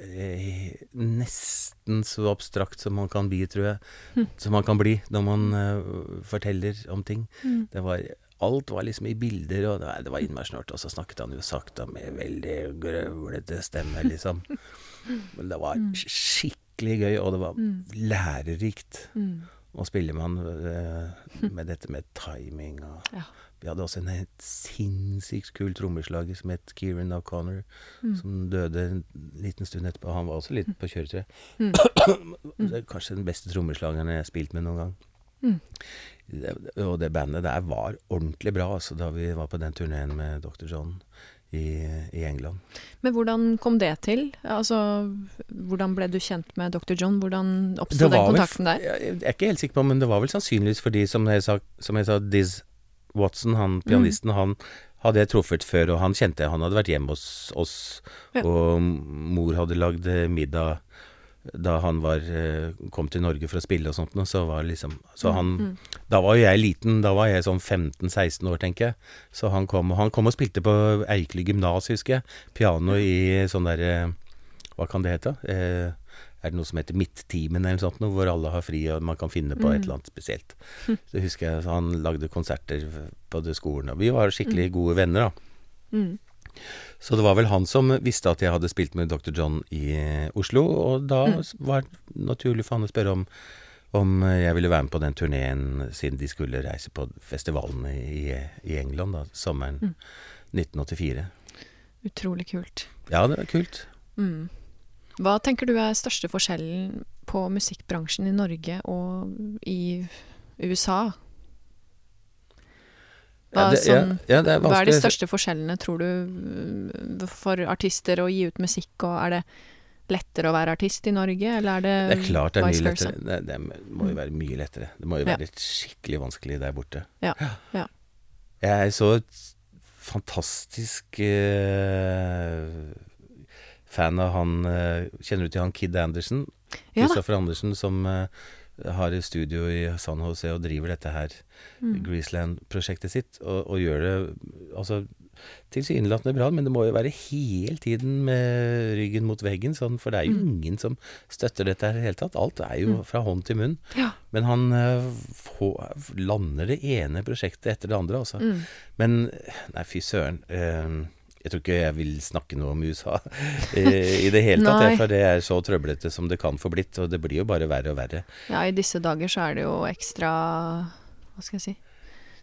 eh, nesten så abstrakt som man kan bli, tror jeg. Hm. Som man kan bli når man uh, forteller om ting. Mm. Det var Alt var liksom i bilder, og nei, det var innmari snålt. Og så snakket han jo sakte med veldig grøvlete stemme, liksom. (laughs) Men det var Mm. skikkelig gøy, og det var Mm. lærerikt Mm. å spille med eh, med dette med timing og (laughs) Ja. Vi hadde også en helt sinnssykt kul trommeslager som het Kieran O'Connor, Mm. som døde en liten stund etterpå. Han var også litt på kjøretøy. Mm. (coughs) Kanskje den beste trommeslageren jeg har spilt med noen gang. Mm. Og det bandet der var ordentlig bra, altså, da vi var på den turneen med Dr. John i, i England. Men hvordan kom det til? Altså, hvordan ble du kjent med dr. John? Hvordan oppsto den vel kontakten der? Jeg er ikke helt sikker på, men det var vel sannsynligvis fordi, som jeg sa, som jeg sa Diz Watson, han pianisten, han hadde jeg truffet før, og han kjente jeg. Han hadde vært hjemme hos oss, Ja. og mor hadde lagd middag da han var, eh, kom til Norge for å spille og sånt, noe, så var liksom Så han Mm. Da var jo jeg liten, da var jeg sånn 15-16 år, tenker jeg. Så han kom, og han kom og spilte på Eikeli gymnas, husker jeg. Piano i sånn derre Hva kan det hete? Eh, er det noe som heter Midttimen eller noe sånt, noe, hvor alle har fri og man kan finne på et Mm. eller annet spesielt. Så husker jeg så han lagde konserter på skolen, og vi var skikkelig gode venner, da. Mm. Så det var vel han som visste at jeg hadde spilt med Dr. John i eh, Oslo, og da Mm. var det naturlig for han å spørre om, om eh, jeg ville være med på den turneen, siden de skulle reise på festivalene i, i England da, sommeren Mm. 1984. Utrolig kult. Ja, det var kult. Mm. Hva tenker du er største forskjellen på musikkbransjen i Norge og i USA? Hva, Ja, det, sånn, ja, er hva er de største forskjellene, tror du, mm, for artister å gi ut musikk, og er det lettere å være artist i Norge, eller er det, Det er klart det er mye lettere. Det, det må jo være mye lettere. Det må jo være skikkelig vanskelig der borte. Ja, ja. Jeg så et fantastisk eh, fan av han eh, Kjenner du til han Kid Anderson? Kristoffer Andersen, som eh, har et studio i San Jose og driver dette her Mm. Greaseland-prosjektet sitt, og, og gjør det altså tilsynelatende bra, men det må jo være hele tiden med ryggen mot veggen, sånn, for det er jo Mm. ingen som støtter dette her i det hele tatt. Alt er jo Mm. fra hånd til munn. Ja. Men han eh, får, lander det ene prosjektet etter det andre, altså. Mm. Men nei, fy søren. eh, jeg tror ikke jeg vil snakke noe om USA (laughs) eh, i det hele tatt, for det er så trøblete som det kan få blitt, og det blir jo bare verre og verre. Ja, i disse dager så er det jo ekstra Hva skal jeg si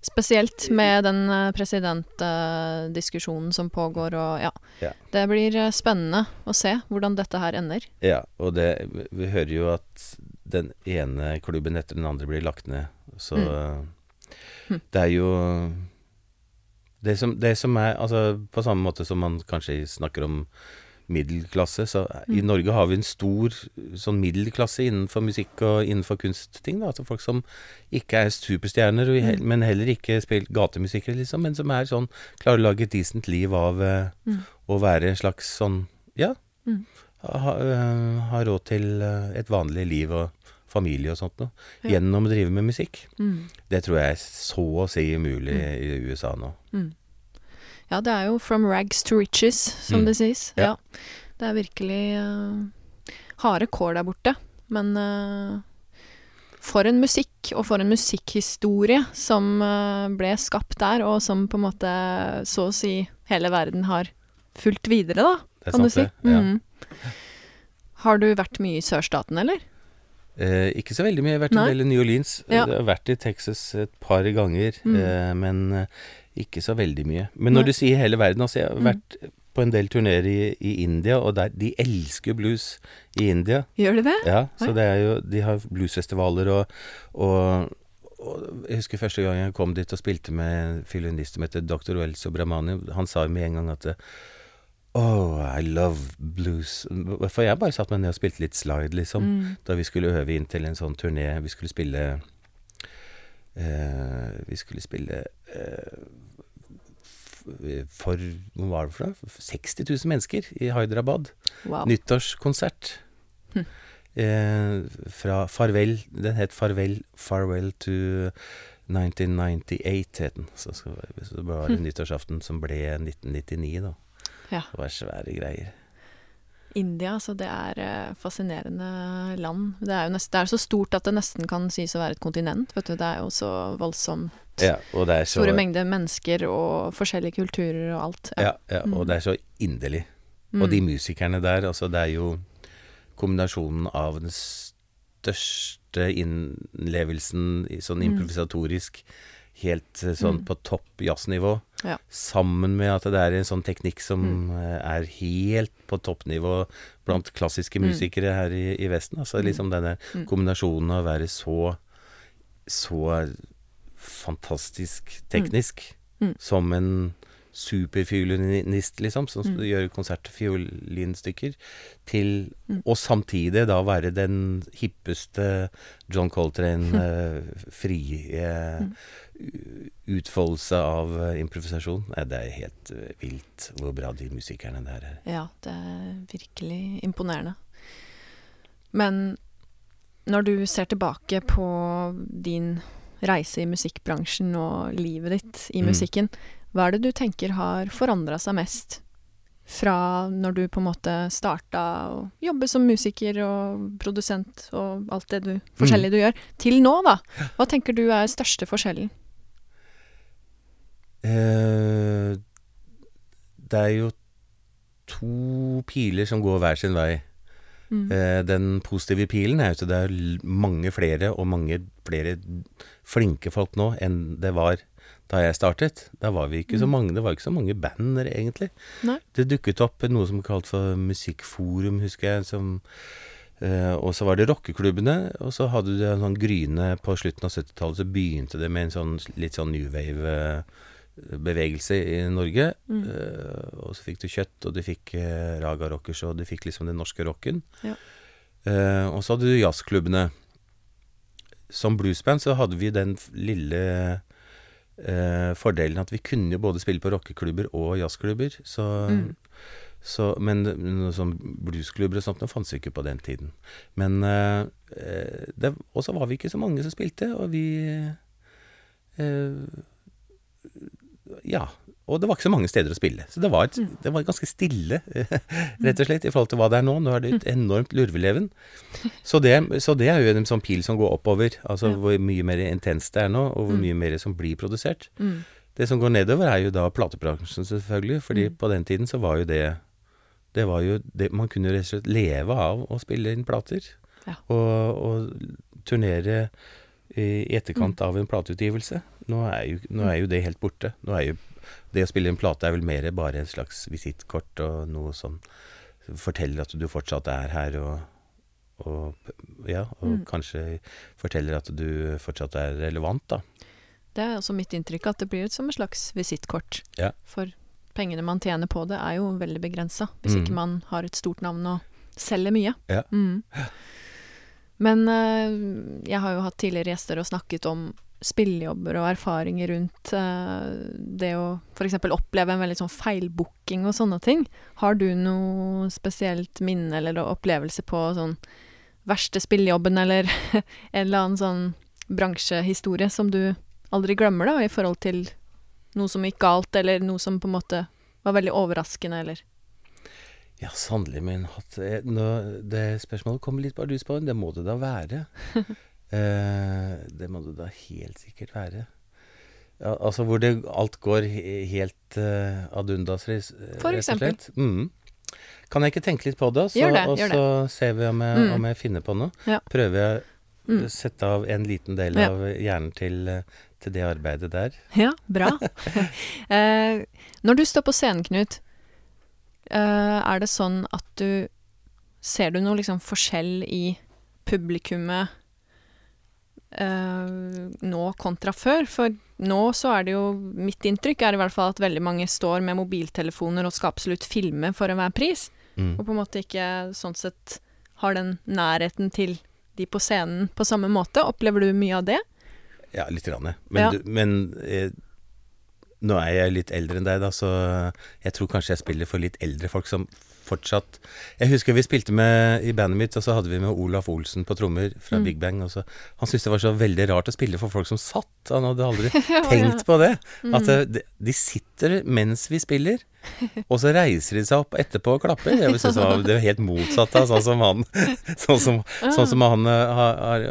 Spesielt med den eh, presidentdiskusjonen som pågår, og ja. Ja. Det blir eh, spennende å se hvordan dette her ender. Ja, og det, vi hører jo at den ene klubben etter den andre blir lagt ned, så Mm. det er jo det som, det som er Altså, på samme måte som man kanskje snakker om middelklasse, så i Mm. Norge har vi en stor sånn middelklasse innenfor musikk og innenfor kunstting. Da. Altså folk som ikke er superstjerner, Mm. men heller ikke spiller gatemusikere, liksom, men som er sånn klarer å lage et decent liv av eh, Mm. å være en slags sånn Ja. Mm. Ha, øh, ha råd til et vanlig liv og familie og sånt noe. Ja. Gjennom å drive med musikk. Mm. Det tror jeg er så å si umulig i USA nå. Mm. Ja, det er jo 'from rags to riches', som Mm. det sies. Ja. Ja. Det er virkelig uh, harde kår der borte. Men uh, for en musikk, og for en musikkhistorie som uh, ble skapt der, og som på en måte så å si hele verden har fulgt videre, da, Det er kan du sant, si. det. Ja. Mm. Har du vært mye i sørstaten, eller? Eh, ikke så veldig mye. Jeg har vært Nei. en del i New Orleans. Ja. Jeg har vært i Texas et par ganger, Mm. eh, men eh, ikke så veldig mye. Men Nei. når du sier hele verden, altså jeg har Mm. vært på en del turneer i, i India, og der, de elsker blues i India. Gjør de det? Ja, så det er jo De har bluesfestivaler og, og, Jeg husker første gang jeg kom dit og spilte med en fiolinist som heter Dr. Oel Sobramani. Han sa jo med en gang at Oh, I love blues. For jeg bare satt meg ned og spilte litt slide, liksom. Mm. Da vi skulle øve inn til en sånn turné. Vi skulle spille eh, Vi skulle spille eh, for Hva var det for noe? 60 000 mennesker i Hyderabad Wow. nyttårskonsert. Hm. Eh, fra Farvel Den het Farvel Farewell to 1998, het den. Så, så, så var det nyttårsaften som ble 1999, da. Ja. Det var svære greier. India, så det er eh, fascinerende land. Det er jo nesten, det er så stort at det nesten kan sies å være et kontinent, vet du. Det er jo så voldsomt Ja, og det er så store mengder mennesker og forskjellige kulturer og alt. Ja, ja, og Mm. det er så inderlig. Mm. Og de musikerne der, altså det er jo kombinasjonen av den største innlevelsen sånn sånn Mm. Helt eh, sånn Mm. på topp jazznivå, Ja. sammen med at det er en sånn teknikk som Mm. eh, er helt på toppnivå blant klassiske Mm. musikere her i, i Vesten. Altså Mm. liksom denne Mm. kombinasjonen av å være så så fantastisk teknisk som en superfiolinist, liksom, som Mm. gjør konsertfiolinstykker, til Mm. Og samtidig da være den hippeste John Coltrane (laughs) eh, frie Mm. u- utfoldelse av eh, improvisasjon. Nei, det er helt eh, vilt hvor bra de musikerne der er. Ja, det er virkelig imponerende. Men når du ser tilbake på din reise i musikkbransjen og livet ditt i Mm. musikken, hva er det du tenker har forandra seg mest? Fra når du på en måte starta å jobbe som musiker og produsent og alt det du, forskjellige du gjør, til nå, da? Hva tenker du er største forskjellen? Eh, det er jo to piler som går hver sin vei. Mm. Eh, den positive pilen er jo at det er mange flere, og mange flere flinke folk nå enn det var da jeg startet. Da var vi ikke så Mm. mange, det var ikke så mange bander, egentlig. Nei. Det dukket opp noe som kalt for Musikkforum, husker jeg, som Uh, og så var det rockeklubbene, og så hadde du en sånn gryne på slutten av 70-tallet, så begynte det med en sånn litt sånn new wave-bevegelse i Norge. Mm. Uh, og så fikk du Kjøtt, og du fikk uh, Raga Rockers, og du fikk liksom den norske rocken. Ja. Uh, og så hadde du jazzklubbene. Som bluesband så hadde vi den lille fordelen at vi kunne jo både spille på rockeklubber og jazzklubber. Så, Mm. så, men sånn bluesklubber og sånt det fantes jo ikke på den tiden. Men Og så var vi ikke så mange som spilte, og vi Ja. Og det var ikke så mange steder å spille. Så det var, et, Mm. det var ganske stille, (laughs) rett og slett, i forhold til hva det er nå. Nå er det et enormt lurveleven. (laughs) Så det, så det er jo en sånn pil som går oppover. Altså Ja. hvor mye mer intenst det er nå, og hvor Mm. mye mer som blir produsert. Mm. Det som går nedover, er jo da platebransjen, selvfølgelig. Fordi Mm. på den tiden så var jo det Det var jo det Man kunne rett og slett leve av å spille inn plater. Ja. Og, og turnere i i Mm. etterkant av en plateutgivelse. Nå er, jo, nå er jo det helt borte. Er jo Det å spille en plate er vel mer bare en slags visittkort og noe som forteller at du fortsatt er her og og, ja, og Mm. kanskje forteller at du fortsatt er relevant, da. Det er også mitt inntrykk at det blir som et slags visittkort. Ja. For pengene man tjener på det, er jo veldig begrensa, hvis Mm. ikke man har et stort navn og selger mye. Ja. Mm. Men eh, jeg har jo hatt tidligere gjester og snakket om spillejobber og erfaringer rundt uh, det å f.eks. oppleve en veldig sånn feilbooking og sånne ting. Har du noe spesielt minne eller opplevelse på sånn verste spillejobben eller (laughs) en eller annen sånn bransjehistorie som du aldri glemmer, da, i forhold til noe som gikk galt, eller noe som på en måte var veldig overraskende, eller Ja, sannelig min hatt. Eh, det spørsmålet kommer litt bardus på, det må det da være. (laughs) eh, det må det da helt sikkert være. Ja, altså hvor det alt går helt eh, ad undas, For rett og slett. Mm. Kan jeg ikke tenke litt på det, så, det, og så ser vi om jeg, Mm. om jeg finner på noe? Ja. Prøver jeg Mm. å sette av en liten del Ja. av hjernen til, eh, til det arbeidet der. (laughs) Ja, bra. (laughs) eh, når du står på scenen, Knut, eh, er det sånn at du Ser du noe liksom forskjell i publikummet eh, nå kontra før? For nå så er det jo Mitt inntrykk er i hvert fall at veldig mange står med mobiltelefoner og skal absolutt filme for enhver pris, Mm. og på en måte ikke sånn sett har den nærheten til de på scenen på samme måte. Opplever du mye av det? Ja, litt. Grann, men Ja. du, men eh, nå er jeg litt eldre enn deg, da, så jeg tror kanskje jeg spiller for litt eldre folk som fortsatt Jeg husker vi spilte med i bandet mitt, og så hadde vi med Olaf Olsen på trommer fra Mm. Big Bang. Og så, han syntes det var så veldig rart å spille for folk som satt. Han hadde aldri (laughs) tenkt på det. Mm. At de- de sitter mens vi spiller, (laughs) og så reiser de seg opp etterpå og klapper. Synes det det var helt motsatt av sånn som han (laughs) Sånn som, sånn som han eh, har, har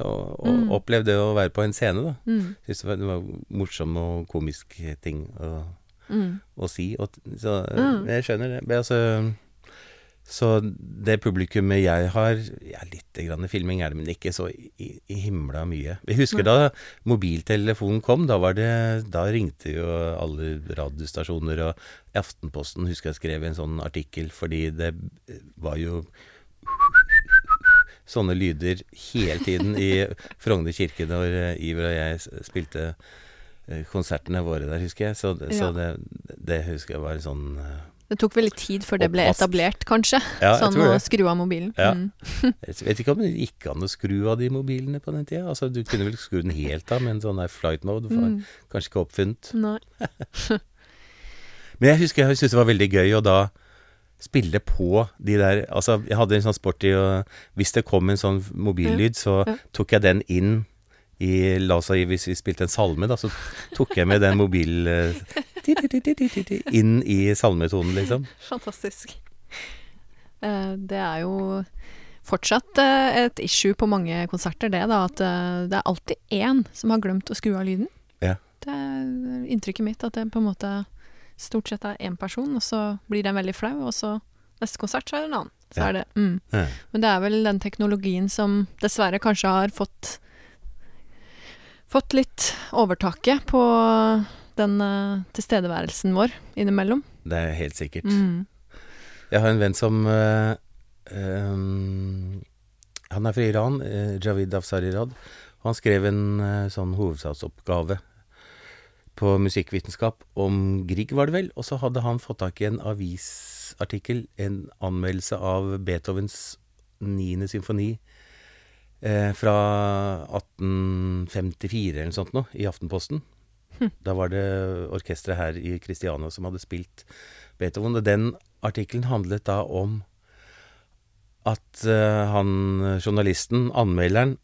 Mm. opplevd det å være på en scene, da. Mm. Synes det var, det var morsom og komisk ting å, Mm. å si. Og, så Mm. jeg skjønner det. Men altså så det publikummet jeg har Ja, Litt grann filming er det, men ikke så i, i himla mye. Jeg husker da mobiltelefonen kom, da var det Da ringte jo alle radiostasjoner, og Aftenposten husker jeg skrev en sånn artikkel, fordi det var jo sånne lyder hele tiden i Frogner kirke når Iver og jeg spilte eh, konsertene våre der, husker jeg. Så, så Ja. det, det husker jeg var sånn eh, Det tok veldig tid før det ble etablert, kanskje? Ja, sånn å skru av mobilen. Ja. Mm. (laughs) Jeg vet ikke om det gikk an å skru av de mobilene på den tida. Altså, du kunne vel skru den helt av, men sånn der flight mode var Mm. kanskje ikke oppfunnet. Nei. (laughs) Men jeg husker jeg syntes det var veldig gøy å da spille på de der Altså, jeg hadde en sånn sport i å Hvis det kom en sånn mobillyd, så tok jeg den inn i La oss si hvis vi spilte en salme, da, så tok jeg med den mobil... eh, Inn i salmetonen, liksom. Fantastisk. Eh, Det er jo fortsatt eh, et issue på mange konserter, det da, at det er alltid én som har glemt å skru av lyden. Ja. Det er inntrykket mitt at det på en måte stort sett er én person, og så blir den veldig flau, og så neste konsert så er det en annen. Så Ja. er det, mm. Ja. Men det er vel den teknologien som dessverre kanskje har fått fått litt overtaket på den uh, tilstedeværelsen vår innimellom. Det er helt sikkert. Mm. Jeg har en venn som uh, um, Han er fra Iran, uh, Javid Afsarirad. Han skrev en sånn hovedsaksoppgave på musikkvitenskap om Grieg, var det vel. Og så hadde han fått tak i en avisartikkel, en anmeldelse av Beethovens niende symfoni fra 1854 eller noe sånt noe, i Aftenposten. Da var det orkesteret her i Kristiania som hadde spilt Beethoven. Og den artikkelen handlet da om at eh, han journalisten, anmelderen,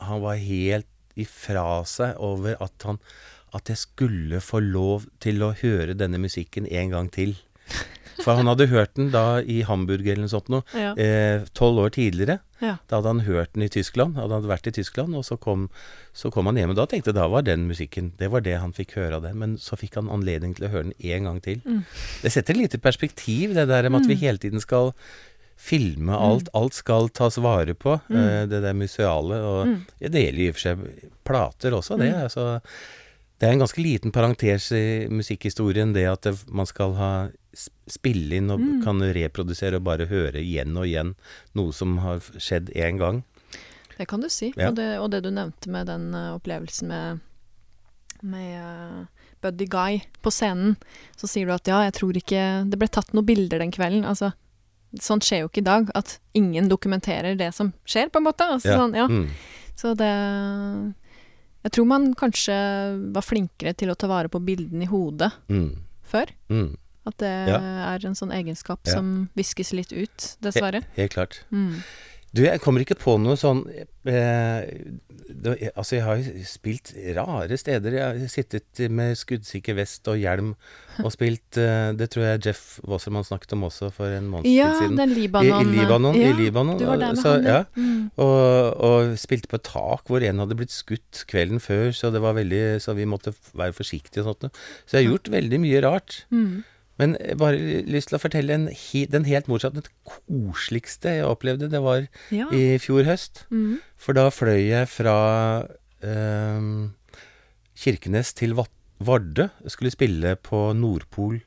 han var helt ifra seg over at han At jeg skulle få lov til å høre denne musikken en gang til. For han hadde hørt den da i Hamburg eller noe sånt noe, eh, tolv år tidligere. Ja. Da hadde han hørt den i Tyskland, hadde han vært i Tyskland, og så kom, så kom han hjem. Og da tenkte jeg da var den musikken, det var det han fikk høre av den. Men så fikk han anledning til å høre den en gang til. Mm. Det setter et lite perspektiv, det der med at vi hele tiden skal filme alt. Alt skal tas vare på, eh, det der museale. Og Mm. det gjelder i og for seg plater også, det. Mm. Altså, det er en ganske liten parentes i musikkhistorien, det at man skal ha spille inn og Mm. kan reprodusere og bare høre igjen og igjen noe som har skjedd én gang. Det kan du si. Ja. Og, det, og det du nevnte med den eh, opplevelsen med, med eh, Buddy Guy på scenen, så sier du at ja, jeg tror ikke det ble tatt noen bilder den kvelden. Altså, sånt skjer jo ikke i dag, at ingen dokumenterer det som skjer, på en måte. Altså, Sånn, ja. Mm. Så det Jeg tror man kanskje var flinkere til å ta vare på bildene i hodet Mm. før. Mm. At det Ja. er en sånn egenskap Ja. som viskes litt ut, dessverre. Helt klart. Mm. Du, jeg kommer ikke på noe sånn eh, det, Altså, jeg har jo spilt rare steder. Jeg har sittet med skuddsikker vest og hjelm og (laughs) spilt eh, Det tror jeg Jeff Wasserman snakket om også for en måned Ja, siden. den I, Libanon I Libanon. ja, i Libanon Du var der med så, han, ja. ja. Mm. Og, og spilte på et tak hvor en hadde blitt skutt kvelden før, så det var veldig Så vi måtte være forsiktige og sånt. noe. Så jeg har gjort veldig mye rart. Mm. Men bare lyst til å fortelle en, den helt motsatte, det koseligste jeg opplevde. Det var Ja. i fjor høst. Mm. For da fløy jeg fra eh, Kirkenes til Vardø. Jeg skulle spille på Nordpol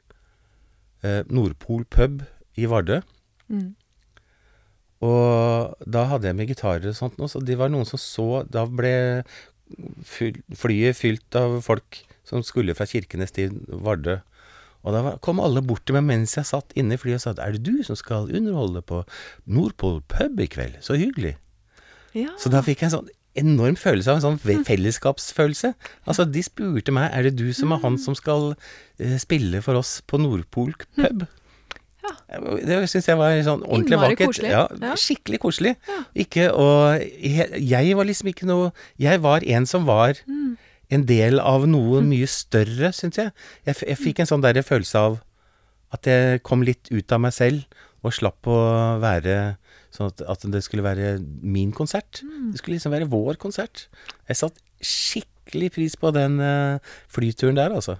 eh, Nordpol pub i Vardø. Mm. Og da hadde jeg med gitarer og sånt så det var noen som så Da ble flyet fylt av folk som skulle fra Kirkenes til Vardø. Og da kom alle bort til meg mens jeg satt inne i flyet og sa er det du som skal underholde på Nordpol pub i kveld? Så hyggelig. ja. Så da fikk jeg en sånn enorm følelse av en sånn fellesskapsfølelse. Altså, de spurte meg er det du som er han som skal eh, spille for oss på Nordpol pub. Ja. Det syns jeg var sånn ordentlig Innmari vakkert. koselig. Ja, Ja. Skikkelig koselig. Ikke og jeg, Jeg var liksom ikke noe Jeg var en som var Mm. En del av noe mye større, syns jeg. Jeg, jeg fikk en sånn der følelse av at jeg kom litt ut av meg selv, og slapp å være sånn at, at det skulle være min konsert. Mm. Det skulle liksom være vår konsert. Jeg satt skikkelig pris på den eh, flyturen der, altså.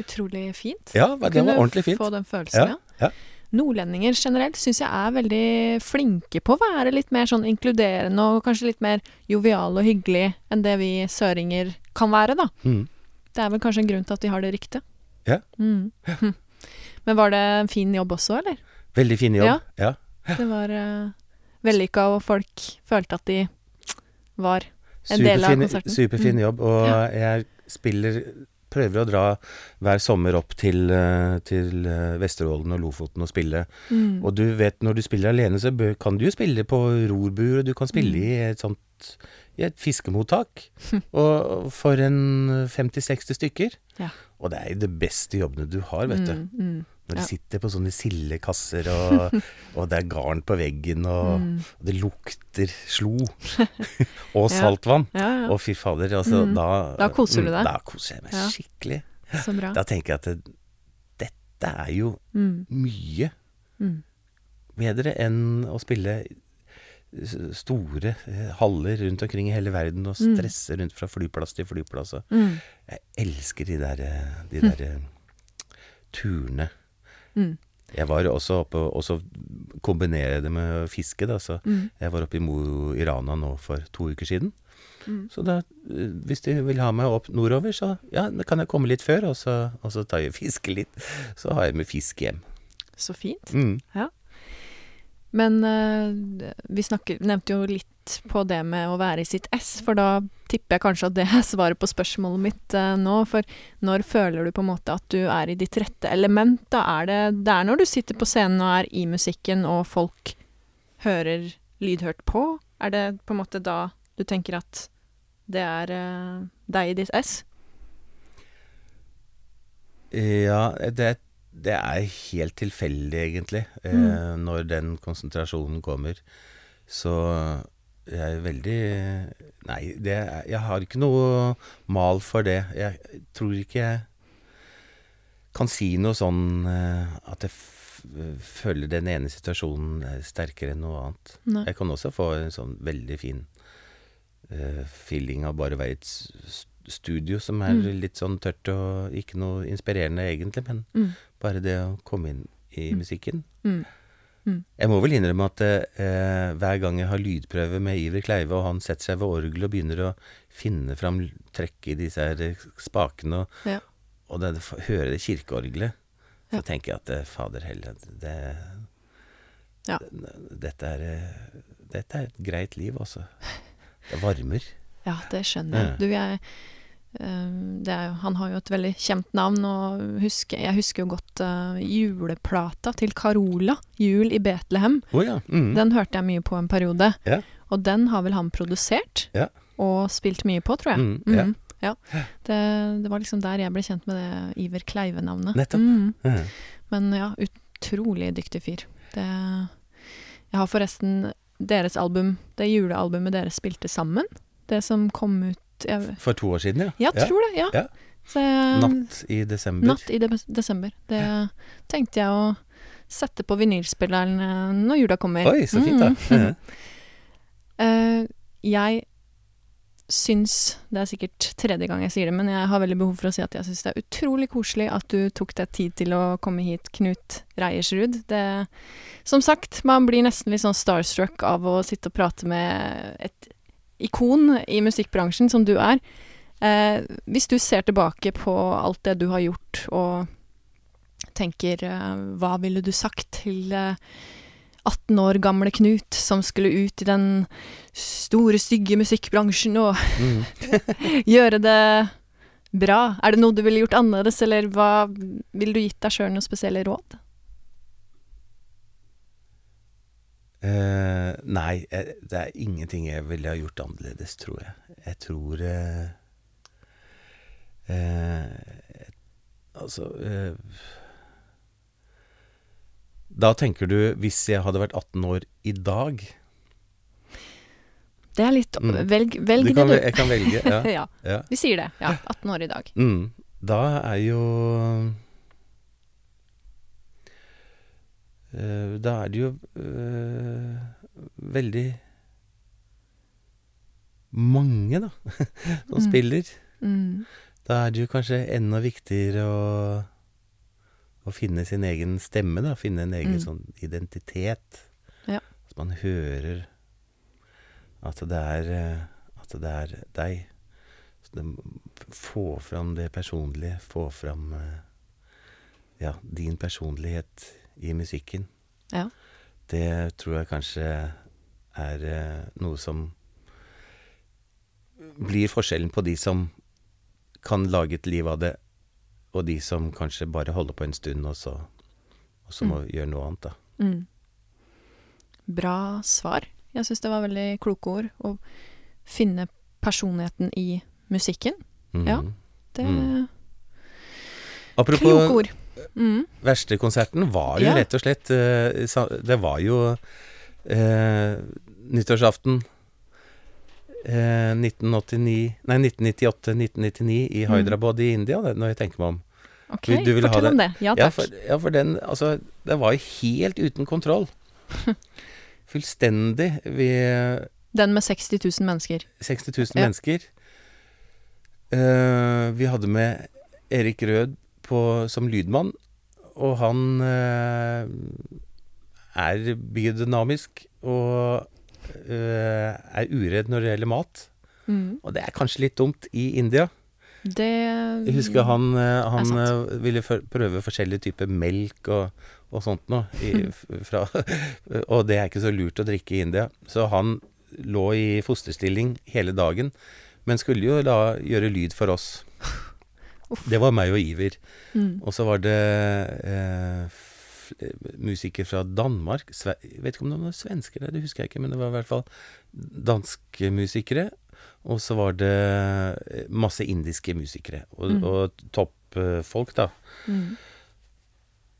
Utrolig fint. Ja, det var ordentlig fint. Kunne Få den følelsen, Ja, ja. Nordlendinger generelt syns jeg er veldig flinke på å være litt mer sånn inkluderende og kanskje litt mer jovial og hyggelig enn det vi søringer kan være, da. Mm. Det er vel kanskje en grunn til at de har det ryktet. Ja. Mm. ja. (laughs) Men var det en fin jobb også, eller? Veldig fin jobb. Ja. ja. (laughs) Det var uh, vellykka, og folk følte at de var En del av konserten. superfin Mm. jobb, og jeg spiller Prøver å dra hver sommer opp til, eh, til eh, Vesterålen og Lofoten og spille. mm. Og du vet, når du spiller alene, så kan du jo spille på rorbur, og du kan spille Mm. i et sånt i et fiskemottak. (laughs) og for en 50-60 stykker. Ja. Og det er jo de beste jobbene du har, vet du. Mm, mm, Når Ja. sitter på sånne sildekasser, og, (laughs) og det er garn på veggen, og, mm. og det lukter slo. (laughs) og saltvann. Å, fy fader. Altså, Mm. da Da koser du mm, deg. Da koser jeg meg skikkelig. Så bra. (laughs) Da tenker jeg at det, dette er jo Mm, mye mm. bedre enn å spille store eh, haller rundt omkring i hele verden og stresse rundt fra flyplass til flyplass. Mm. Jeg elsker de der, eh, de der mm. turene. Mm. Jeg var også oppe og så kombinere det med fiske, da. Så Mm. jeg var oppe i Mo i Rana nå for to uker siden. Mm. Så da, eh, hvis de vil ha meg opp nordover, så ja, kan jeg komme litt før, og så, og så tar jeg fiske litt. Så har jeg med fisk hjem. Så fint. Mm. Men uh, vi snakker, nevnte jo litt på det med å være i sitt ess, for da tipper jeg kanskje at det er svaret på spørsmålet mitt uh, nå. For når føler du på en måte at du er i ditt rette element? Da er det, det er når du sitter på scenen og er i musikken, og folk hører lydhørt på? Er det på en måte da du tenker at det er uh, deg i ditt ess? Ja, det, det er helt tilfeldig, egentlig, eh, Mm. når den konsentrasjonen kommer. Så jeg er veldig Nei, det, jeg har ikke noe mal for det. Jeg tror ikke jeg kan si noe sånn eh, at jeg føler den ene situasjonen er sterkere enn noe annet. Nei. Jeg kan også få en sånn veldig fin eh, feeling av bare å være i et studio som er Mm. litt sånn tørt og ikke noe inspirerende egentlig, men Mm. Bare det å komme inn i Mm. musikken. Mm. Mm. Jeg må vel innrømme at eh, hver gang jeg har lydprøve med Iver Kleive, og han setter seg ved orgelet og begynner å finne fram trekk i disse her eh, spakene, og, Ja. og det, hører det kirkeorgelet, så Ja. tenker jeg at eh, fader heller, det, Ja. dette, er, dette er et greit liv, altså. Det varmer. Ja, det skjønner jeg. Du, jeg det er jo, Han har jo et veldig kjent navn, og husker, jeg husker jo godt uh, juleplata til Carola, 'Jul i Betlehem'. Oh, ja. Mm. Den hørte jeg mye på en periode. yeah. Og den har vel han produsert, yeah. og spilt mye på, tror jeg. Mm, ja. Yeah. ja. Det, det var liksom der jeg ble kjent med det Iver Kleive-navnet. Nettopp. Mhm. Men ja, utrolig dyktig fyr. Det Jeg har forresten deres album, det julealbumet dere spilte sammen, det som kom ut jeg, For to år siden, ja. Ja, tror det. Ja. Ja. Så jeg, Natt i desember. Natt i de desember. Det tenkte jeg å sette på vinylspilleren eh, når jula kommer. Oi, så fint, da. Ja. (laughs) Eh, jeg syns Det er sikkert tredje gang jeg sier det, men jeg har veldig behov for å si at jeg syns det er utrolig koselig at du tok deg tid til å komme hit, Knut Reiersrud. Det Som sagt, man blir nesten litt sånn starstruck av å sitte og prate med et ikon i musikkbransjen, som du er. Eh, hvis du ser tilbake på alt det du har gjort, og tenker eh, hva ville du sagt til eh, 18 år gamle Knut som skulle ut i den store, stygge musikkbransjen og Mm. (laughs) gjøre det bra? Er det noe du ville gjort annerledes, eller hva ville du gitt deg sjøl noen spesielle råd? Eh, nei, jeg, det er ingenting jeg ville ha gjort annerledes, tror jeg. Jeg tror uh, uh, Altså eh, Da tenker du, hvis jeg hadde vært 18 år i dag Det er litt Mm. Velg, velg du det, du. Jeg kan velge, ja. (laughs) ja, ja. vi sier det. Ja, 18 år i dag. Mm. Da er jo eh, Da er det jo eh, veldig mange, da, (laughs) som Mm. spiller. Mm. Da er det jo kanskje enda viktigere å, å finne sin egen stemme, da. Finne en egen Mm. sånn identitet. Ja. At man hører at det er eh, At det er deg. Det, få fram det personlige. Få fram eh, ja, din personlighet i musikken. Ja. Det tror jeg kanskje er eh, noe som blir forskjellen på de som kan lage et liv av det, og de som kanskje bare holder på en stund, og så, og så må gjøre noe annet, da. Mm. Bra svar. Jeg syns det var veldig kloke ord. Å finne personligheten i musikken. Mm. Ja. Det Mm. Apropos Kloke ord. Mm. verkstedkonserten var jo Ja. rett og slett eh, Det var jo eh, nyttårsaften eh, 1989 Nei, 1998-1999 i Mm. Hyderabad i India, når jeg tenker meg om. Ok, Du- du fortell det? om det. Ja, Ja, for, ja, for den Altså, det var jo helt uten kontroll. (laughs) Fullstendig. Vi Den med 60 000 mennesker. 60 000 Ja. mennesker. Uh, vi hadde med Erik Rød på, som lydmann, og han eh, er biodynamisk og eh, er uredd når det gjelder mat. Mm. Og det er kanskje litt dumt i India. Det Jeg husker han, eh, han ville for, prøve forskjellige typer melk og, og sånt noe. I, fra, (laughs) og det er ikke så lurt å drikke i India. Så han lå i fosterstilling hele dagen, men skulle jo da gjøre lyd for oss. Uff. Det var meg og Iver. Mm. Og så var det eh, musikere fra Danmark Sve Jeg vet ikke om det var svensker, det husker jeg ikke, men det var i hvert fall danske musikere. Og så var det eh, masse indiske musikere, og, Mm. og toppfolk, da. Mm.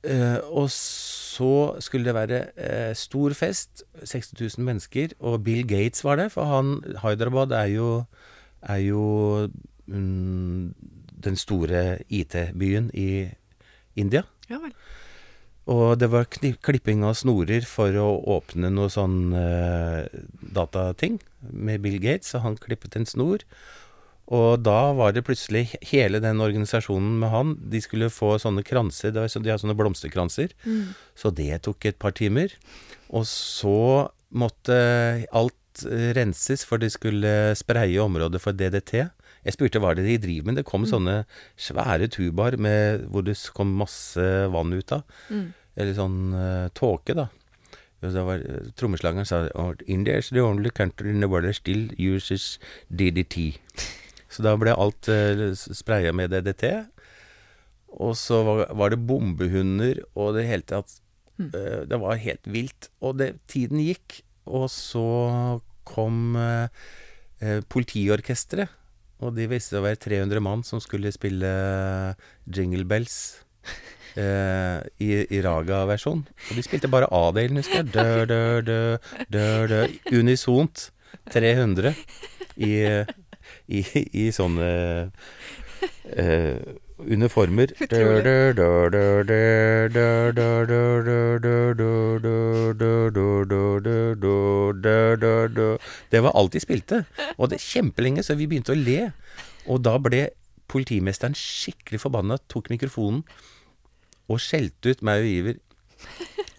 Eh, og så skulle det være eh, stor fest, 60 000 mennesker, og Bill Gates var der, for han Hyderabad er jo, er jo mm, den store IT-byen i India. Ja vel. Og det var klipping av snorer for å åpne noe sånn uh, datating med Bill Gates, og han klippet en snor. Og da var det plutselig hele den organisasjonen med han, de skulle få sånne kranser, det var så, de har sånne blomsterkranser, Mm. så det tok et par timer. Og så måtte alt eh, renses, for de skulle spraye området for DDT. Jeg spurte hva det de driver med. Det kom sånne svære tubaer hvor det kom masse vann ut av. Mm. Eller sånn uh, tåke, da. Var uh, Trommeslageren sa India is the only country in the world that still uses DDT. Så da ble alt uh, spraya med DDT. Og så var, var det bombehunder og det hele tatt Mm. eh, Det var helt vilt. Og det, tiden gikk, og så kom uh, politiorkesteret. Og de viste å være 300 mann som skulle spille Jingle Bells. (laughs) eh, i, i raga-versjon. Og de spilte bare A-delen, husker jeg. Dø, dø, dø, dø, dø. Unisont. 300 i, i, i sånne eh, uniformer Det var alt de spilte. Og det er kjempelenge, så vi begynte å le. Og da ble politimesteren skikkelig forbanna, tok mikrofonen og skjelte ut meg og Iver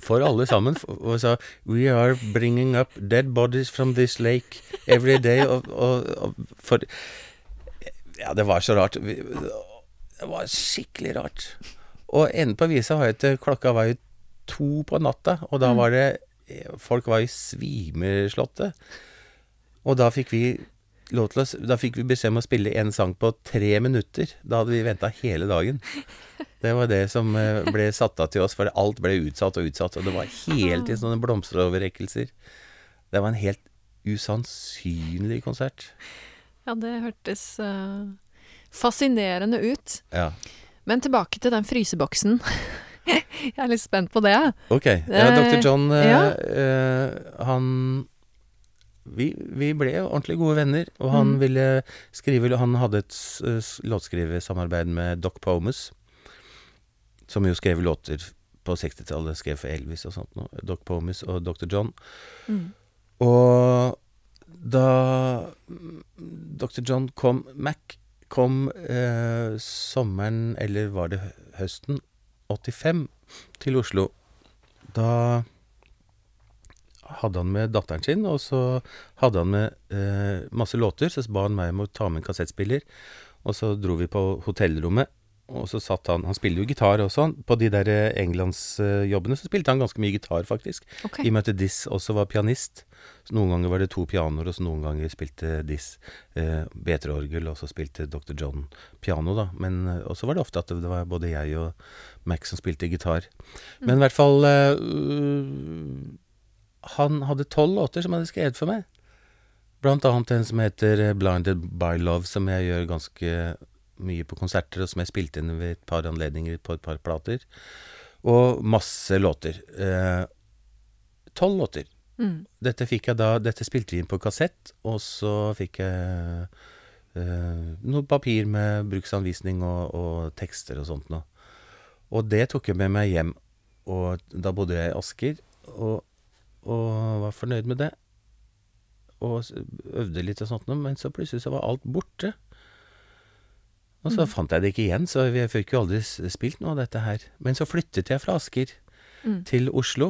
for alle sammen og sa We are bringing up dead bodies from this lake every day. Og, og, og for Ja, det var så rart. Og det var skikkelig rart. Og enden på visa var jo at klokka var jo to på natta, og da var det Folk var i svimeslåtte. Og da fikk vi lov til å Da fikk vi beskjed om å spille en sang på tre minutter. Da hadde vi venta hele dagen. Det var det som eh, ble satt av til oss, for alt ble utsatt og utsatt. Og det var hele tiden sånne blomsteroverrekkelser. Det var en helt usannsynlig konsert. Ja, det hørtes eh, fascinerende ut. Ja. Men tilbake til den fryseboksen. (laughs) Jeg er litt spent på det. Ok. Ja, Dr. John, eh, ja. eh, han vi, vi ble ordentlig gode venner, og han Mm. ville skrive Han hadde et låtskriversamarbeid med Doc Pomus, som jo skrev låter på 60-tallet, skrev for Elvis og sånt noe. Doc Pomus og Dr. John. Mm. Og da mm, Dr. John kom Mac kom eh, sommeren, eller var det høsten, 85 til Oslo. Da hadde han med datteren sin, og så hadde han med eh, masse låter. Så ba han meg om å ta med en kassettspiller, og så dro vi på hotellrommet. Og så satt han Han spiller jo gitar også. På de der eh, englandsjobbene så spilte han ganske mye gitar, faktisk. Okay. I og med at Diss også var pianist. Så noen ganger var det to pianoer, og så noen ganger spilte Diss eh, B3-orgel, og så spilte Dr. John piano, da. Men eh, Og så var det ofte at det var både jeg og Max som spilte gitar. Men i hvert fall eh, øh, Han hadde tolv låter som han hadde skrevet for meg. Blant annet en som heter eh, 'Blinded by Love', som jeg gjør ganske mye på konserter, og som jeg spilte inn ved et par anledninger på et par plater. Og masse låter. Eh, Tolv låter. Mm. Dette fikk jeg da Dette spilte vi inn på kassett, og så fikk jeg eh, noe papir med bruksanvisning og, og tekster og sånt noe. Og det tok jeg med meg hjem, og da bodde jeg i Asker, og, og var fornøyd med det. Og øvde litt og sånt noe, men så plutselig så var alt borte. Og så fant jeg det ikke igjen, så jeg fikk jo aldri spilt noe av dette her. Men så flyttet jeg fra Asker Mm. til Oslo,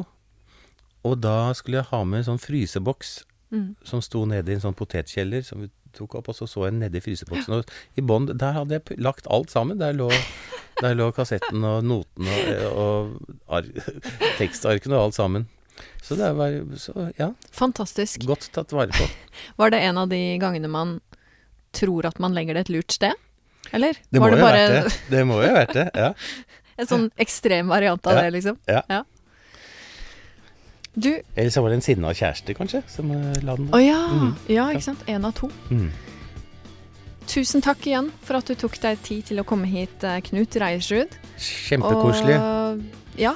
og da skulle jeg ha med en sånn fryseboks Mm. som sto nede i en sånn potetkjeller som vi tok opp, og så så jeg nedi fryseboksen, og i bånn, der hadde jeg lagt alt sammen. Der lå, der lå kassetten og noten og, og ar (laughs) tekstarkene og alt sammen. Så det var så, ja, Fantastisk. godt tatt vare på. (laughs) Var det en av de gangene man tror at man legger det et lurt sted? Eller? Det må var jo det bare vært det. Det må jo ha vært det, ja. (laughs) en sånn ekstrem variant av Ja. det, liksom? Ja. Du Eller så var det en sinna kjæreste, kanskje, som eh, la den Å ja. Mm. Ja, ikke sant. Én av to. Mm. Tusen takk igjen for at du tok deg tid til å komme hit, eh, Knut Reiersrud. Kjempekoselig. Og ja.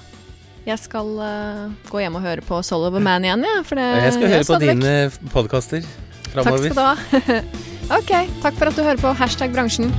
Jeg skal uh, gå hjem og høre på Soul of a Man igjen, jeg. for det Jeg skal høre på dine podkaster Takk skal du ha. (laughs) ok, takk for at du hører på Hashtag bransjen.